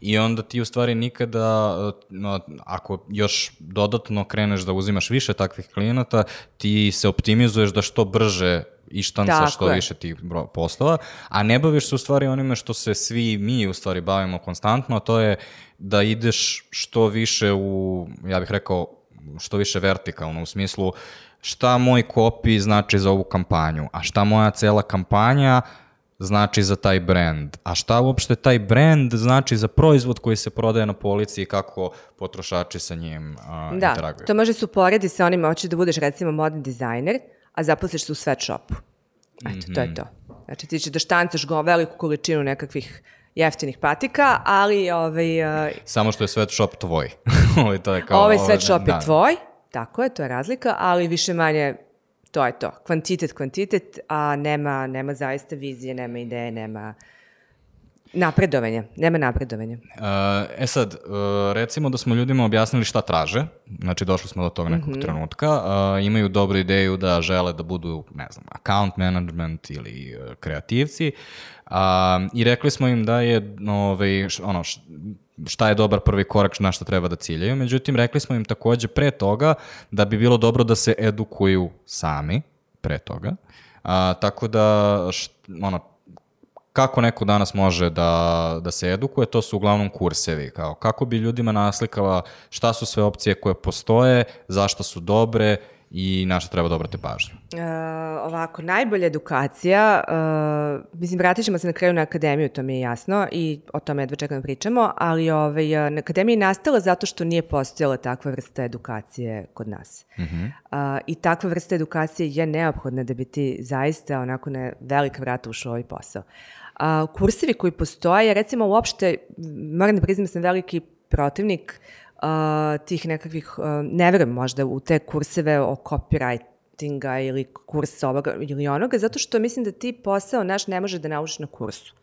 I onda ti u stvari nikada, no, ako još dodatno kreneš da uzimaš više takvih klijenata, ti se optimizuješ da što brže i štanca što je. više tih poslova, a ne baviš se u stvari onime što se svi mi u stvari bavimo konstantno, a to je da ideš što više u, ja bih rekao, što više vertikalno, u smislu šta moj kopi znači za ovu kampanju, a šta moja cela kampanja znači za taj brand, a šta uopšte taj brand znači za proizvod koji se prodaje na polici i kako potrošači sa njim uh, da, interaguju. Da, to može se uporedi sa onim, hoćeš da budeš recimo modni dizajner, a zaposliš se u sweatshopu. Eto, mm -hmm. to je mhm. to. Znači ti ćeš da štancaš go veliku količinu nekakvih jeftinih patika, ali ovaj... Uh, Samo što je sweatshop tvoj. [LAUGHS] ovaj, to je kao, ovaj sweatshop da. je tvoj, tako je, to je razlika, ali više manje to je to. Kvantitet, kvantitet, a nema, nema zaista vizije, nema ideje, nema Napredovanje, nema napredovanja. E sad, e, recimo da smo ljudima objasnili šta traže, znači došli smo do tog nekog mm -hmm. trenutka, e, imaju dobru ideju da žele da budu, ne znam, account management ili e, kreativci i rekli smo im da je, ovaj, ono, šta je dobar prvi korak na šta treba da ciljaju, međutim rekli smo im takođe pre toga da bi bilo dobro da se edukuju sami pre toga, a, tako da št, ono, kako neko danas može da, da se edukuje, to su uglavnom kursevi, kao kako bi ljudima naslikala šta su sve opcije koje postoje, zašto su dobre i na što treba da obrate pažnju? Uh, ovako, najbolja edukacija, uh, mislim, vratit ćemo se na kraju na akademiju, to mi je jasno i o tome jedva čekam da pričamo, ali ovaj, na akademiji je nastala zato što nije postojala takva vrsta edukacije kod nas. Uh -huh. uh, I takva vrsta edukacije je neophodna da bi ti zaista onako na velika vrata ušao ovaj posao. A, kursevi koji postoje, recimo uopšte, moram da priznam da sam veliki protivnik a, tih nekakvih, a, ne verujem možda u te kurseve o copywritinga ili kurs ovoga ili onoga, zato što mislim da ti posao naš ne može da naučiš na kursu.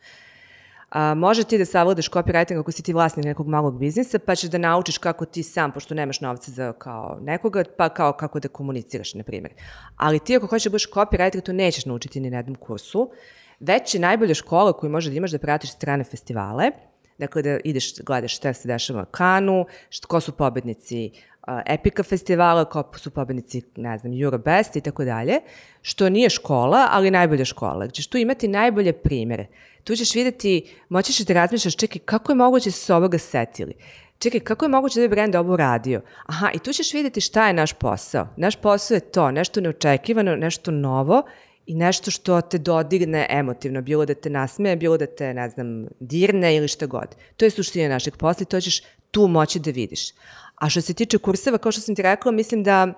A, može ti da savladaš copywriting ako si ti vlasnik nekog malog biznisa, pa ćeš da naučiš kako ti sam, pošto nemaš novca za kao nekoga, pa kao kako da komuniciraš, na primjer. Ali ti ako hoćeš da budeš copywriter, to nećeš naučiti ni na jednom kursu već je najbolja škola koju možeš da imaš da pratiš strane festivale, dakle da ideš, gledaš šta se dešava na Kanu, što, ko su pobednici uh, Epika festivala, ko su pobednici, ne znam, Eurobest i tako dalje, što nije škola, ali najbolja škola. Ćeš tu imati najbolje primere. Tu ćeš videti, moćeš da razmišljaš, čekaj, kako je moguće da se ovoga setili? čekaj, kako je moguće da je brend ovo uradio? Aha, i tu ćeš vidjeti šta je naš posao. Naš posao je to, nešto neočekivano, nešto novo i nešto što te dodigne emotivno, bilo da te nasmeje, bilo da te, ne znam, dirne ili šta god. To je suština našeg posla i to ćeš tu moći da vidiš. A što se tiče kurseva, kao što sam ti rekla, mislim da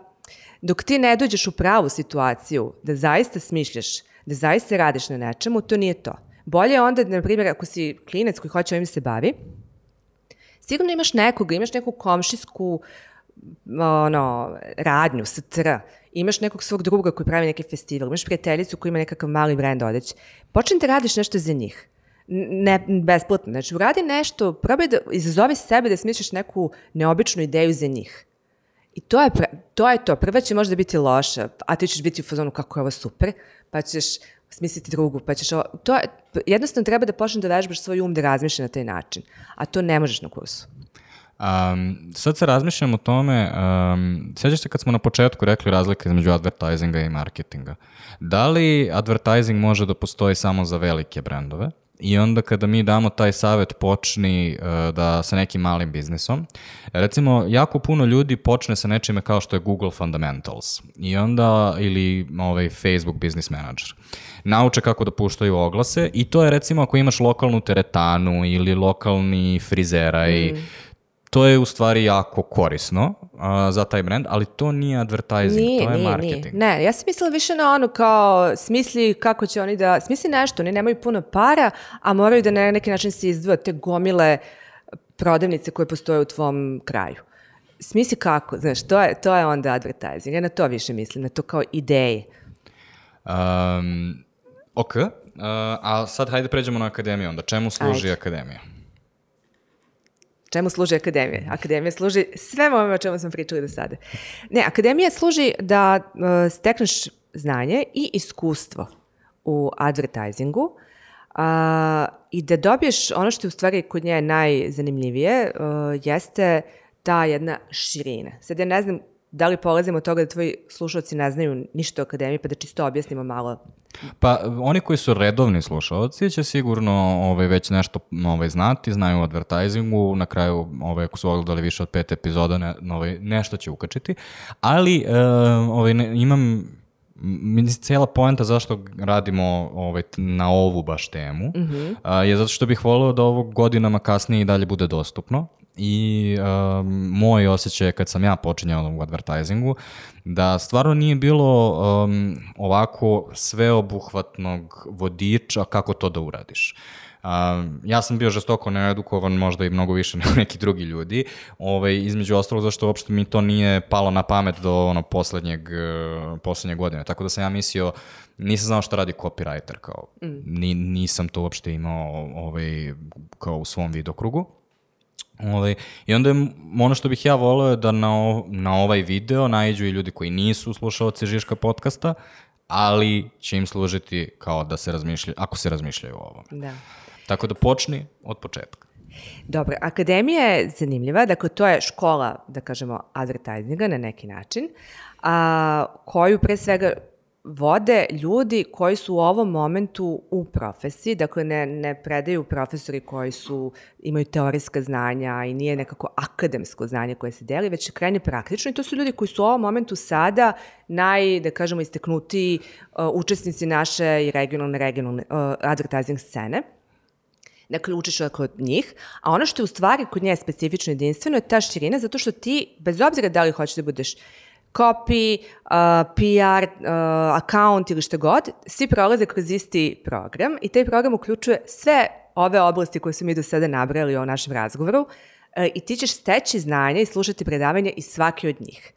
dok ti ne dođeš u pravu situaciju, da zaista smišljaš, da zaista radiš na nečemu, to nije to. Bolje je onda, na primjer, ako si klinac koji hoće ovim se bavi, sigurno imaš nekoga, imaš neku komšijsku ono, radnju, str, imaš nekog svog druga koji pravi neki festival, imaš prijateljicu koja ima nekakav mali brand odeće, da radiš nešto za njih. Ne, besplatno. Znači, uradi nešto, probaj da izazovi sebe da smisliš neku neobičnu ideju za njih. I to je, pre, to je to. Prva će možda biti loša, a ti ćeš biti u fazonu kako je ovo super, pa ćeš smisliti drugu, pa ćeš ovo... To je, jednostavno treba da počneš da vežbaš svoj um da razmišlja na taj način, a to ne možeš na kursu. Um, sad se razmišljam o tome, um, sjećaš se kad smo na početku rekli razlike između advertisinga i marketinga. Da li advertising može da postoji samo za velike brendove? I onda kada mi damo taj savet počni uh, da sa nekim malim biznisom, recimo jako puno ljudi počne sa nečime kao što je Google Fundamentals i onda ili ovaj Facebook Business Manager. Nauče kako da puštaju oglase i to je recimo ako imaš lokalnu teretanu ili lokalni frizera mm. To je u stvari jako korisno uh, za taj brand, ali to nije advertising, nije, to je nije, marketing. Nije. Ne, ja sam mislila više na ono kao smisli kako će oni da, smisli nešto, oni nemaju puno para, a moraju da na neki način se izdvoje te gomile prodavnice koje postoje u tvom kraju. Smisli kako, znaš, to je, to je onda advertising. Ja na to više mislim, na to kao ideje. Um, ok, uh, a sad hajde pređemo na akademiju onda. Čemu služi Ajde. akademija? Čemu služi akademija? Akademija služi sve ovome o čemu smo pričali do sada. Ne, akademija služi da uh, stekneš znanje i iskustvo u advertisingu uh, i da dobiješ ono što je u stvari kod nje najzanimljivije uh, jeste ta jedna širina. Sad ja ne znam da li polazimo od toga da tvoji slušalci ne znaju ništa o akademiji, pa da čisto objasnimo malo? Pa oni koji su redovni slušalci će sigurno ovaj, već nešto ovaj, znati, znaju o advertisingu, na kraju ovaj, ako su ogledali više od pet epizoda, ne, ovaj, nešto će ukačiti, ali uh, ovaj, ne, imam mislim, cijela poenta zašto radimo ovaj, na ovu baš temu mm -hmm. a, je zato što bih volio da ovo godinama kasnije i dalje bude dostupno i um, moj osjećaj kad sam ja počinjao u advertisingu, da stvarno nije bilo um, ovako sveobuhvatnog vodiča kako to da uradiš. Um, ja sam bio žestoko needukovan, možda i mnogo više [LAUGHS] nego neki drugi ljudi, ovaj, između ostalo zašto uopšte mi to nije palo na pamet do ono poslednjeg, uh, poslednjeg godine. Tako da sam ja mislio, nisam znao šta radi copywriter, kao, mm. ni, nisam to uopšte imao ovaj, kao u svom vidokrugu. Ovaj, I onda je, ono što bih ja voleo je da na, o, na ovaj video najđu i ljudi koji nisu slušalci Žiška podcasta, ali će im služiti kao da se razmišljaju, ako se razmišljaju o ovom. Da. Tako da počni od početka. Dobro, akademija je zanimljiva, dakle to je škola, da kažemo, advertisinga na neki način, a, koju pre svega vode ljudi koji su u ovom momentu u profesiji, dakle ne, ne predaju profesori koji su, imaju teorijska znanja i nije nekako akademsko znanje koje se deli, već krajne praktično i to su ljudi koji su u ovom momentu sada naj, da kažemo, isteknutiji uh, učesnici naše i regionalne, regionalne uh, advertising scene. Dakle, učiš od njih, a ono što je u stvari kod nje specifično jedinstveno je ta širina, zato što ti, bez obzira da li hoćeš da budeš copy, uh, PR, uh, account ili što god, svi prolaze kroz isti program i taj program uključuje sve ove oblasti koje smo mi do sada nabrali o našem razgovoru uh, i ti ćeš steći znanje i slušati predavanje iz svake od njih.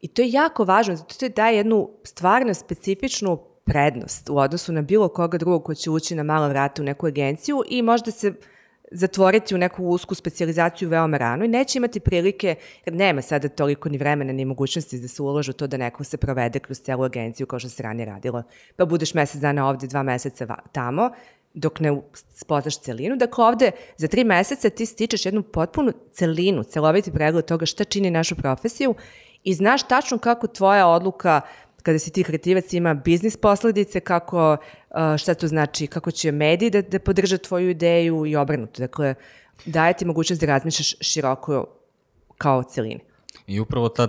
I to je jako važno, zato to daje jednu stvarno specifičnu prednost u odnosu na bilo koga drugog ko će ući na malo vrata u neku agenciju i možda se zatvoriti u neku usku specializaciju veoma rano i neće imati prilike, jer nema sada toliko ni vremena ni mogućnosti da se uložu to da neko se provede kroz celu agenciju kao što se ranije radilo. Pa budeš mesec dana ovde, dva meseca tamo, dok ne spoznaš celinu. Dakle, ovde za tri meseca ti stičeš jednu potpunu celinu, celoviti pregled toga šta čini našu profesiju i znaš tačno kako tvoja odluka kada si ti kreativac ima biznis posledice, kako, šta to znači, kako će mediji da, da podrža tvoju ideju i obrnuto. Dakle, daje ti mogućnost da razmišljaš široko kao celini. I upravo ta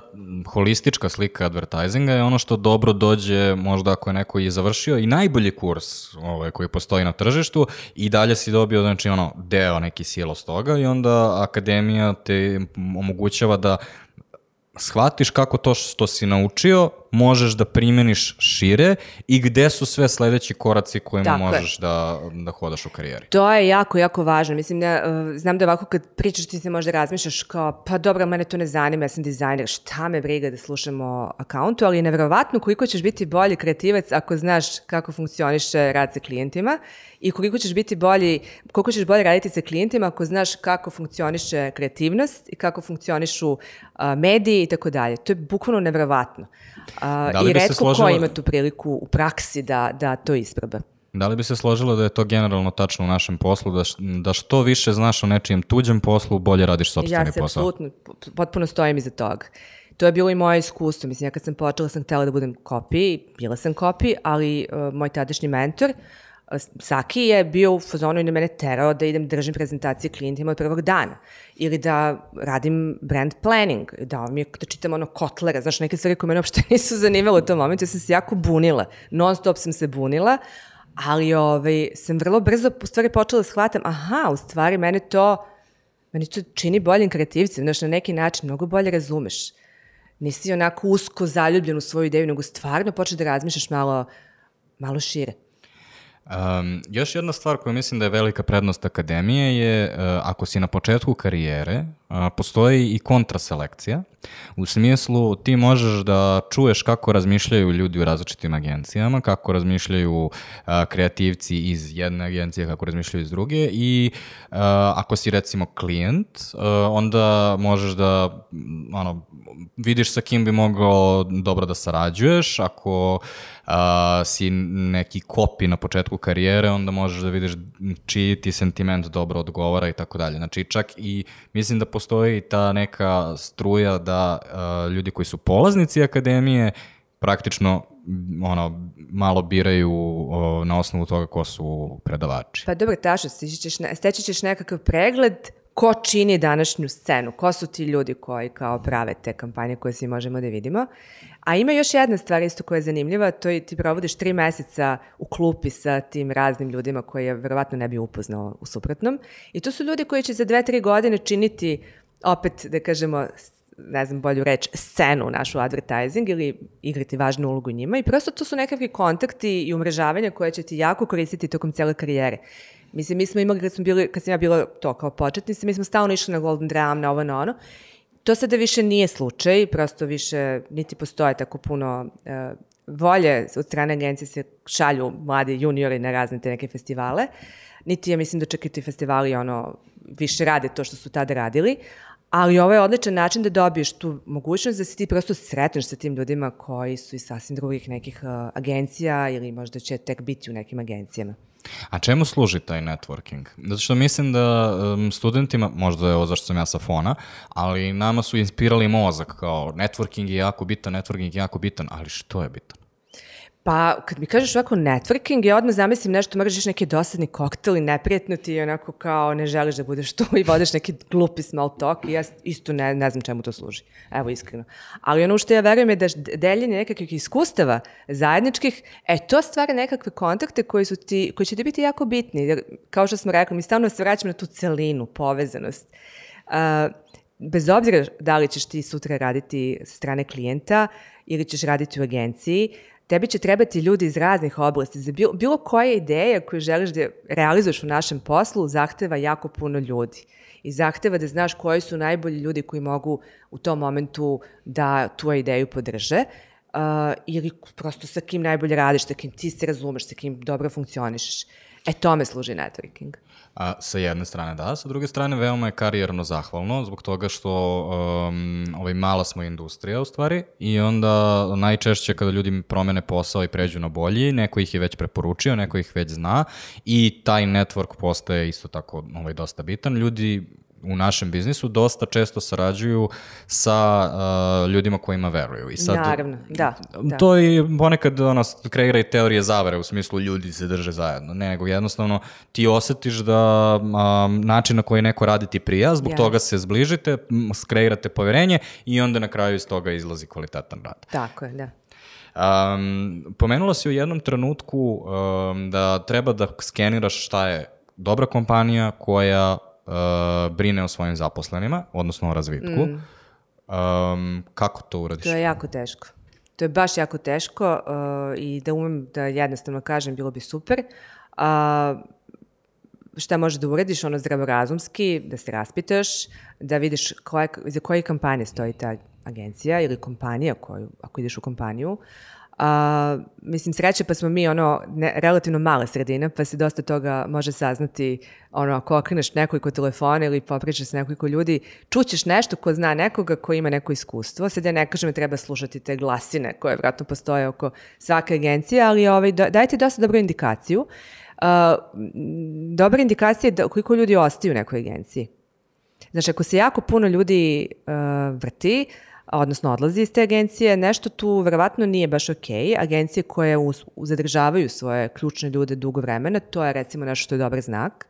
holistička slika advertisinga je ono što dobro dođe možda ako je neko i završio i najbolji kurs ovaj, koji postoji na tržištu i dalje si dobio znači ono deo neki silos toga i onda akademija te omogućava da shvatiš kako to što si naučio možeš da primeniš šire i gde su sve sledeći koraci kojima Tako možeš da, da hodaš u karijeri. To je jako, jako važno. Mislim, da, uh, znam da ovako kad pričaš ti se možda razmišljaš kao, pa dobro, mene to ne zanima, ja sam dizajner, šta me briga da slušam o akauntu, ali je nevjerovatno koliko ćeš biti bolji kreativac ako znaš kako funkcioniše rad sa klijentima i koliko ćeš biti bolji, koliko ćeš bolje raditi sa klijentima ako znaš kako funkcioniše kreativnost i kako funkcionišu uh, mediji i tako dalje. To je bukvalno nevjerovatno. Uh, da I redko složila... ko ima tu priliku u praksi da, da to isproba. Da li bi se složilo da je to generalno tačno u našem poslu, da, da što više znaš o nečijem tuđem poslu, bolje radiš sobstveni posao? Ja se apsolutno, potpuno stojim iza toga. To je bilo i moje iskustvo. Mislim, ja kad sam počela sam htela da budem kopi, bila sam kopi, ali uh, moj tadašnji mentor, uh, Saki je bio u fazonu i na mene terao da idem držim prezentacije klijentima od prvog dana. Ili da radim brand planning, da mi je, da čitam ono kotlera, znaš, neke stvari koje mene uopšte [LAUGHS] nisu zanimale u tom momentu, ja sam se jako bunila. Non stop sam se bunila, ali ovaj, sam vrlo brzo u stvari počela da shvatam, aha, u stvari mene to, mene to čini boljim kreativcem, znaš, na neki način mnogo bolje razumeš. Nisi onako usko zaljubljen u svoju ideju, nego stvarno počeš da razmišljaš malo, malo šire. Um, još jedna stvar koju mislim da je velika prednost akademije je uh, ako si na početku karijere, uh, postoji i kontraselekcija. U smislu ti možeš da čuješ kako razmišljaju ljudi u različitim agencijama, kako razmišljaju uh, kreativci iz jedne agencije, kako razmišljaju iz druge i uh, ako si recimo klijent, uh, onda možeš da ono, vidiš sa kim bi mogao dobro da sarađuješ, ako uh, si neki kopi na početku karijere, onda možeš da vidiš čiji ti sentiment dobro odgovara i tako dalje. Znači čak i mislim da postoji ta neka struja da uh, ljudi koji su polaznici akademije praktično ono, malo biraju o, na osnovu toga ko su predavači. Pa dobro, ne, steći ćeš nekakav pregled ko čini današnju scenu, ko su ti ljudi koji kao prave te kampanje koje svi možemo da vidimo. A ima još jedna stvar isto koja je zanimljiva, to je ti provodiš tri meseca u klupi sa tim raznim ljudima koje je verovatno ne bi upoznao u suprotnom. I to su ljudi koji će za dve, tri godine činiti opet, da kažemo, ne znam bolju reč, scenu našu advertising ili igrati važnu ulogu njima i prosto to su nekakvi kontakti i umrežavanja koje će ti jako koristiti tokom cele karijere. Mislim, mi smo imali, kad, smo bili, kad sam ja bila to kao početnica, mi smo stalno išli na Golden Drum, na ovo, na ono. To sada više nije slučaj, prosto više niti postoje tako puno uh, volje od strane agencije se šalju mladi juniori na razne te neke festivale. Niti je, mislim, da čak i ti festivali ono, više rade to što su tada radili, ali ovo je odličan način da dobiješ tu mogućnost da se ti prosto sretneš sa tim ljudima koji su iz sasvim drugih nekih uh, agencija ili možda će tek biti u nekim agencijama. A čemu služi taj networking? Zato što mislim da um, studentima, možda je ovo zašto sam ja sa fona, ali nama su inspirali mozak kao networking je jako bitan, networking je jako bitan, ali što je bitan? Pa, kad mi kažeš ovako networking, ja odmah zamislim nešto, mržiš neki dosadni koktel i neprijatno ti i onako kao ne želiš da budeš tu i vodiš neki glupi small talk i ja isto ne, ne znam čemu to služi. Evo, iskreno. Ali ono što ja verujem je da deljenje nekakvih iskustava zajedničkih, e, to stvara nekakve kontakte koji, su ti, koji će ti biti jako bitni. Jer, kao što smo rekli, mi stalno se vraćamo na tu celinu, povezanost. Uh, bez obzira da li ćeš ti sutra raditi sa strane klijenta ili ćeš raditi u agenciji, tebi će trebati ljudi iz raznih oblasti. Za bilo, bilo koja ideja koju želiš da realizuješ u našem poslu zahteva jako puno ljudi. I zahteva da znaš koji su najbolji ljudi koji mogu u tom momentu da tu ideju podrže. Uh, ili prosto sa kim najbolje radiš, sa kim ti se razumeš, sa kim dobro funkcionišeš. E tome služi networking. A, sa jedne strane da, sa druge strane veoma je karijerno zahvalno zbog toga što um, ovaj, mala smo industrija u stvari i onda najčešće kada ljudi promene posao i pređu na bolji, neko ih je već preporučio, neko ih već zna i taj network postaje isto tako ovaj, dosta bitan. Ljudi u našem biznisu dosta često sarađuju sa uh, ljudima kojima veruju. I sad, Naravno, da, da. To i ponekad ono, kreira i teorije zavere u smislu ljudi se drže zajedno. Ne, nego jednostavno ti osetiš da um, način na koji neko radi ti prija, zbog Yes. toga se zbližite, skreirate poverenje i onda na kraju iz toga izlazi kvalitetan rad. Tako je, da. Um, pomenula si u jednom trenutku um, da treba da skeniraš šta je dobra kompanija koja brine o svojim zaposlenima, odnosno o razvitku. Mm. Um, kako to uradiš? To je jako teško. To je baš jako teško uh, i da umem da jednostavno kažem bilo bi super. A šta možeš da uradiš, ono zdravorazumski, da se raspitaš, da vidiš koje, za koje kampanje stoji ta agencija ili kompanija koju, ako ideš u kompaniju. A, mislim, sreće pa smo mi ono ne, relativno mala sredina, pa se dosta toga može saznati ono, ako okreneš nekoliko telefona ili popričaš s nekoliko ljudi, čućeš nešto ko zna nekoga ko ima neko iskustvo. Sad ja ne kažem da treba slušati te glasine koje vratno postoje oko svake agencije, ali ovaj, da- dajte dosta dobru indikaciju. Uh, m, dobra indikacija je da koliko ljudi ostaju u nekoj agenciji. Znači, ako se jako puno ljudi uh, vrti, odnosno odlazi iz te agencije, nešto tu verovatno nije baš ok. Agencije koje us- zadržavaju svoje ključne ljude dugo vremena, to je recimo nešto što je dobar znak.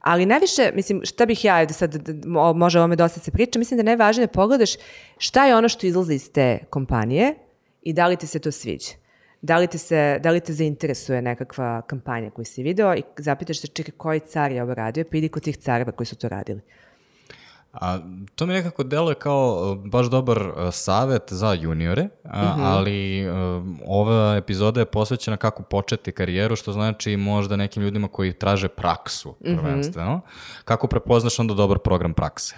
Ali najviše, mislim, šta bih ja, da sad mo- može o ovome dosta se priča, mislim da je najvažnije da pogledaš šta je ono što izlazi iz te kompanije i da li ti se to sviđa. Da li te, se, da li te zainteresuje nekakva kampanja koju si video i zapitaš se čekaj koji car je ovo radio, pa idi kod tih careva koji su to radili. A, to mi nekako deluje kao uh, baš dobar uh, savet za juniore, a, ali uh, ova epizoda je posvećena kako početi karijeru, što znači možda nekim ljudima koji traže praksu prvenstveno. Kako prepoznaš onda dobar program prakse?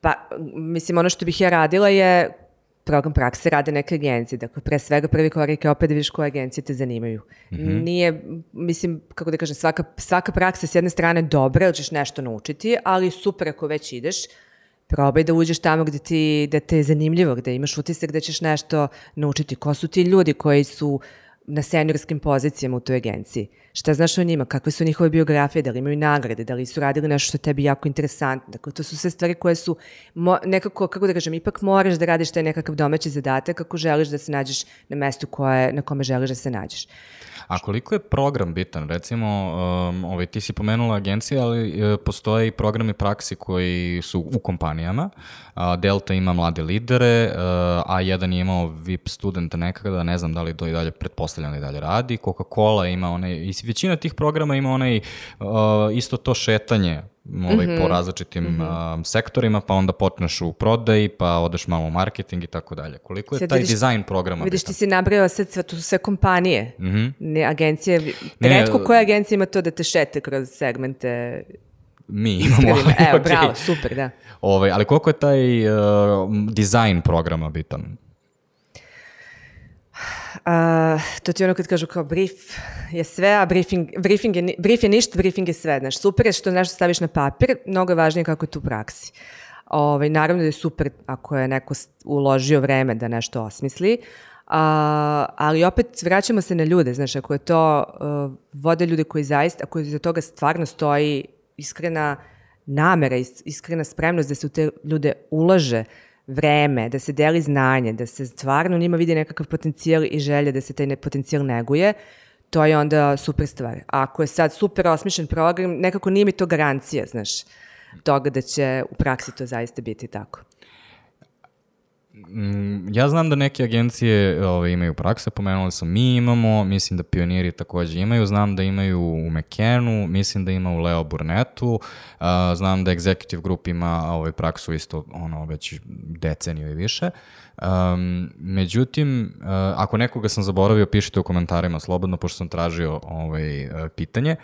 Pa, mislim, ono što bih ja radila je program prakse rade neke agencije. Dakle, pre svega prvi korak je opet da vidiš koje agencije te zanimaju. Nije, mislim, kako da kažem, svaka, svaka praksa s jedne strane dobra, jer ćeš nešto naučiti, ali super ako već ideš, probaj da uđeš tamo gde ti, da te je zanimljivo, gde imaš utisak da ćeš nešto naučiti. Ko su ti ljudi koji su na seniorskim pozicijama u toj agenciji? Šta znaš o njima? Kakve su njihove biografije? Da li imaju nagrade? Da li su radili nešto što je tebi jako interesantno? Dakle, to su sve stvari koje su mo, nekako, kako da kažem, ipak moraš da radiš taj nekakav domaći zadatak ako želiš da se nađeš na mestu koje, na kome želiš da se nađeš. A koliko je program bitan? Recimo, um, ovaj, ti si pomenula agencije, ali e, postoje i programi praksi koji su u kompanijama. A, Delta ima mlade lidere, e, A1 je imao VIP studenta nekada, ne znam da li to i dalje, pretpostavljam da i dalje radi. Coca-Cola ima onaj, i većina tih programa ima onaj, uh, isto to šetanje ovaj, po različitim um, sektorima, pa onda počneš u prodaji, pa odeš malo u marketing i tako dalje. Koliko je Sad taj vidiš- dizajn programa Vidiš, bitan? ti si nabrao sad sve, to su sve kompanije, ne agencije. Mhm. Ne, Redko koja agencija ima to da te šete kroz segmente. Mi imamo. [LAUGHS] Evo, ali bravo, super, da. Ovaj, ali koliko je taj uh, dizajn programa bitan? A, to ti ono kad kažu kao brief je sve, a briefing, briefing je, brief je ništa, briefing je sve. Znaš, super je što nešto staviš na papir, mnogo je važnije kako je to u praksi. Ovaj, naravno da je super ako je neko uložio vreme da nešto osmisli, a, ali opet vraćamo se na ljude, znaš, ako je to, uh, vode ljude koji zaista, ako iza toga stvarno stoji iskrena namera, is- iskrena spremnost da se u te ljude ulaže vreme, da se deli znanje, da se stvarno u njima vidi nekakav potencijal i želja da se taj potencijal neguje, to je onda super stvar. Ako je sad super osmišljen program, nekako nije mi to garancija, znaš, toga da će u praksi to zaista biti tako. Mm, Ja znam da neke agencije ovaj, imaju prakse, pomenuli sam mi imamo, mislim da pioniri takođe imaju, znam da imaju u Mekenu, mislim da ima u Leo Burnettu, a, znam da Executive Group ima ovaj, praksu isto ono, već deceniju i više. Um, međutim, uh, ako nekoga sam zaboravio, pišite u komentarima slobodno, pošto sam tražio ovaj, pitanje.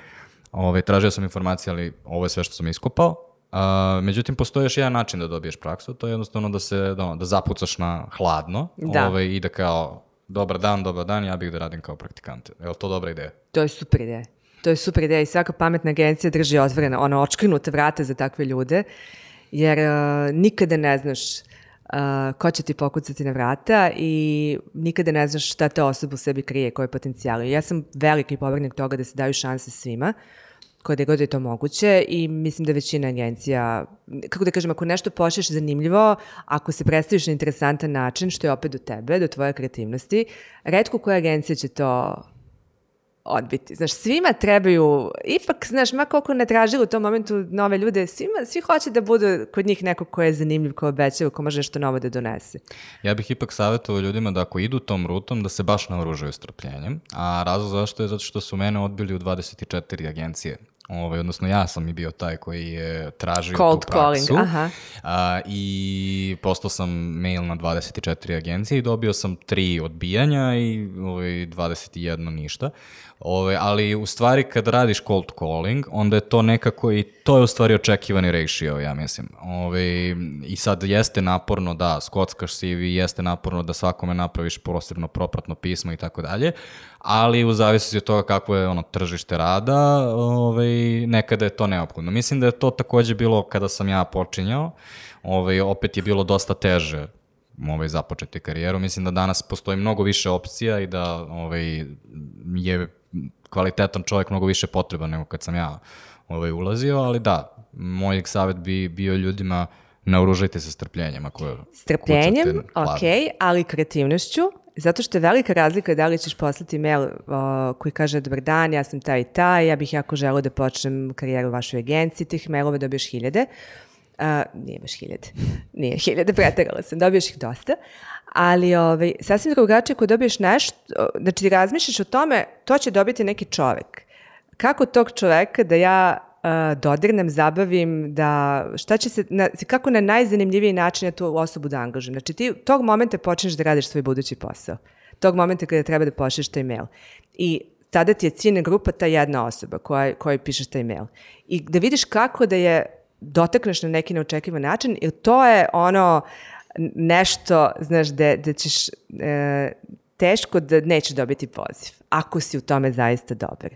Ovaj, tražio sam informacije, ali ovo je sve što sam iskopao. Uh, međutim, postoji još jedan način da dobiješ praksu, to je jednostavno da se, da, ono, da zapucaš na hladno Da. ovaj, i da kao, dobar dan, dobar dan, ja bih da radim kao praktikant. Je li to dobra ideja? To je super ideja. To je super ideja i svaka pametna agencija drži otvorena, ono, očkrinuta vrata za takve ljude, jer uh, nikada ne znaš uh, ko će ti pokucati na vrata i nikada ne znaš šta ta osoba u sebi krije, koje potencijale. Ja sam veliki povrnik toga da se daju šanse svima, kod god je to moguće i mislim da većina agencija, kako da kažem, ako nešto pošlješ zanimljivo, ako se predstaviš na interesantan način, što je opet do tebe, do tvoje kreativnosti, redko koja agencija će to odbiti. Znaš, svima trebaju, ipak, znaš, ma koliko ne tražili u tom momentu nove ljude, svima, svi hoće da budu kod njih neko ko je zanimljiv, ko obećava, ko može nešto novo da donese. Ja bih ipak savjetovao ljudima da ako idu tom rutom, da se baš naoružaju strpljenjem, a razlog zašto je zato što su mene odbili u 24 agencije Ovaj, odnosno ja sam i bio taj koji je tražio Cold tu praksu. calling, aha. A, I postao sam mail na 24 agencije i dobio sam tri odbijanja i ovaj, 21 ništa. Ove, ali u stvari kad radiš cold calling, onda je to nekako i to je u stvari očekivani ratio, ja mislim. Ove, I sad jeste naporno da skockaš CV, jeste naporno da svakome napraviš posebno propratno pismo i tako dalje, ali u zavisnosti od toga kako je ono tržište rada, ove, nekada je to neophodno. Mislim da je to takođe bilo kada sam ja počinjao, ove, opet je bilo dosta teže ovaj, započeti karijeru. Mislim da danas postoji mnogo više opcija i da ovaj, je kvalitetan čovjek mnogo više potreban nego kad sam ja ovaj, ulazio, ali da, moj savjet bi bio ljudima naoružajte se strpljenjem ako Strpljenjem, ok, ali kreativnošću, zato što je velika razlika da li ćeš poslati mail o, koji kaže dobar dan, ja sam taj i taj, ja bih jako želeo da počnem karijeru u vašoj agenciji, tih mailova dobiješ hiljade, Uh, nije baš hiljade, nije hiljade, pretarala sam, dobiješ ih dosta, ali ovaj, sasvim drugačije ako dobiješ nešto, znači razmišljaš o tome, to će dobiti neki čovek. Kako tog čoveka da ja uh, dodirnem, zabavim, da šta će se, na, kako na najzanimljiviji način ja tu osobu da angažujem. Znači ti tog momenta počneš da radiš svoj budući posao. Tog momenta kada treba da pošliš taj mail. I tada ti je ciljna grupa ta jedna osoba koja, koja pišeš taj mail. I da vidiš kako da je dotakneš na neki neočekivan način, jer to je ono nešto, znaš, da, da ćeš e, teško da nećeš dobiti poziv, ako si u tome zaista dobar.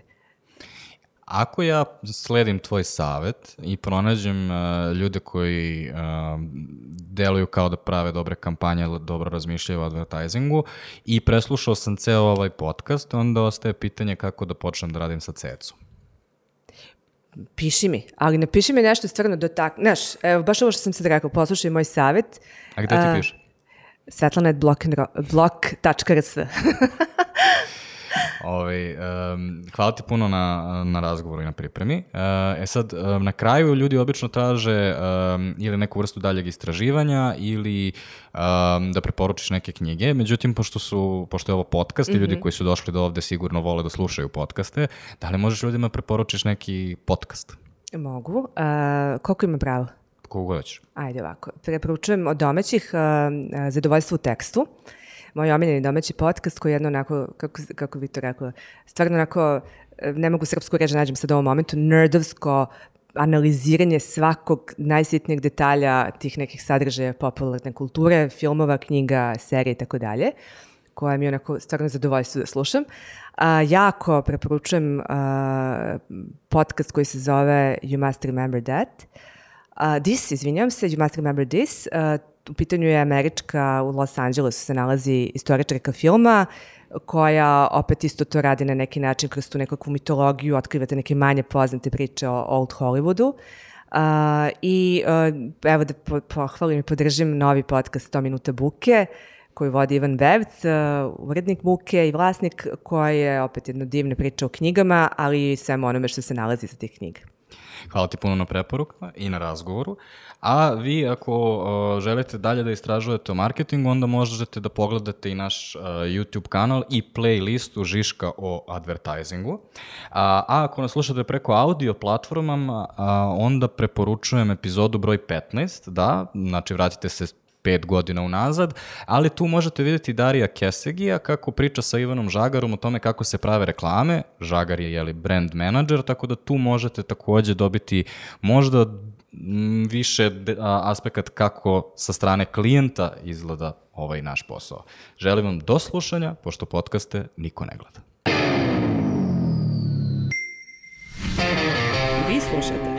Ako ja sledim tvoj savet i pronađem uh, ljude koji uh, deluju kao da prave dobre kampanje, dobro razmišljaju o advertisingu i preslušao sam ceo ovaj podcast, onda ostaje pitanje kako da počnem da radim sa cecom piši mi, ali napiši mi nešto stvarno do tak, znaš, evo, baš ovo što sam sad rekao, poslušaj moj savjet. A gde ti piše? Svetlana.blog.rs [LAUGHS] Ovaj, um, hvala ti puno na, na razgovoru i na pripremi. Uh, e sad, um, na kraju ljudi obično traže um, ili neku vrstu daljeg istraživanja ili um, da preporučiš neke knjige. Međutim, pošto, su, pošto je ovo podcast mm -hmm. i ljudi mhm. koji su došli do ovde sigurno vole da slušaju podcaste, da li možeš ljudima preporučiš neki podcast? Mogu. Uh, koliko ima pravo? Kogu god Ajde ovako. Preporučujem od domaćih uh, zadovoljstvo u tekstu. Uh, moj omiljeni domaći podcast koji je jedno onako, kako, kako bi to rekla, stvarno onako, ne mogu srpsku reći da nađem sad u ovom momentu, nerdovsko analiziranje svakog najsitnijeg detalja tih nekih sadržaja popularne kulture, filmova, knjiga, serije i tako dalje, koja mi je onako stvarno zadovoljstvo da slušam. A, jako preporučujem a, podcast koji se zove You Must Remember That. Uh, this, izvinjam se, You Must Remember This. Uh, u pitanju je američka, u Los Angelesu se nalazi istoričarka filma, koja opet isto to radi na neki način kroz tu nekakvu mitologiju, otkrivate neke manje poznate priče o Old Hollywoodu. Uh, I uh, evo da po, pohvalim i podržim novi podcast 100 minuta buke, koju vodi Ivan Bevc, uh, urednik Buke i vlasnik, koja je opet jedna divna priča o knjigama, ali i svemu onome što se nalazi za tih knjiga. Hvala ti puno na preporukama i na razgovoru. A vi ako uh, želite dalje da istražujete o marketingu, onda možete da pogledate i naš uh, YouTube kanal i playlistu Žiška o advertisingu. A, a ako nas slušate preko audio platformama, a, onda preporučujem epizodu broj 15, da, znači vratite se pet godina unazad, ali tu možete videti Darija Kesegija kako priča sa Ivanom Žagarom o tome kako se prave reklame. Žagar je jeli, brand manager, tako da tu možete takođe dobiti možda više aspekt kako sa strane klijenta izgleda ovaj naš posao. Želim vam do slušanja, pošto podcaste niko ne gleda. Vi slušate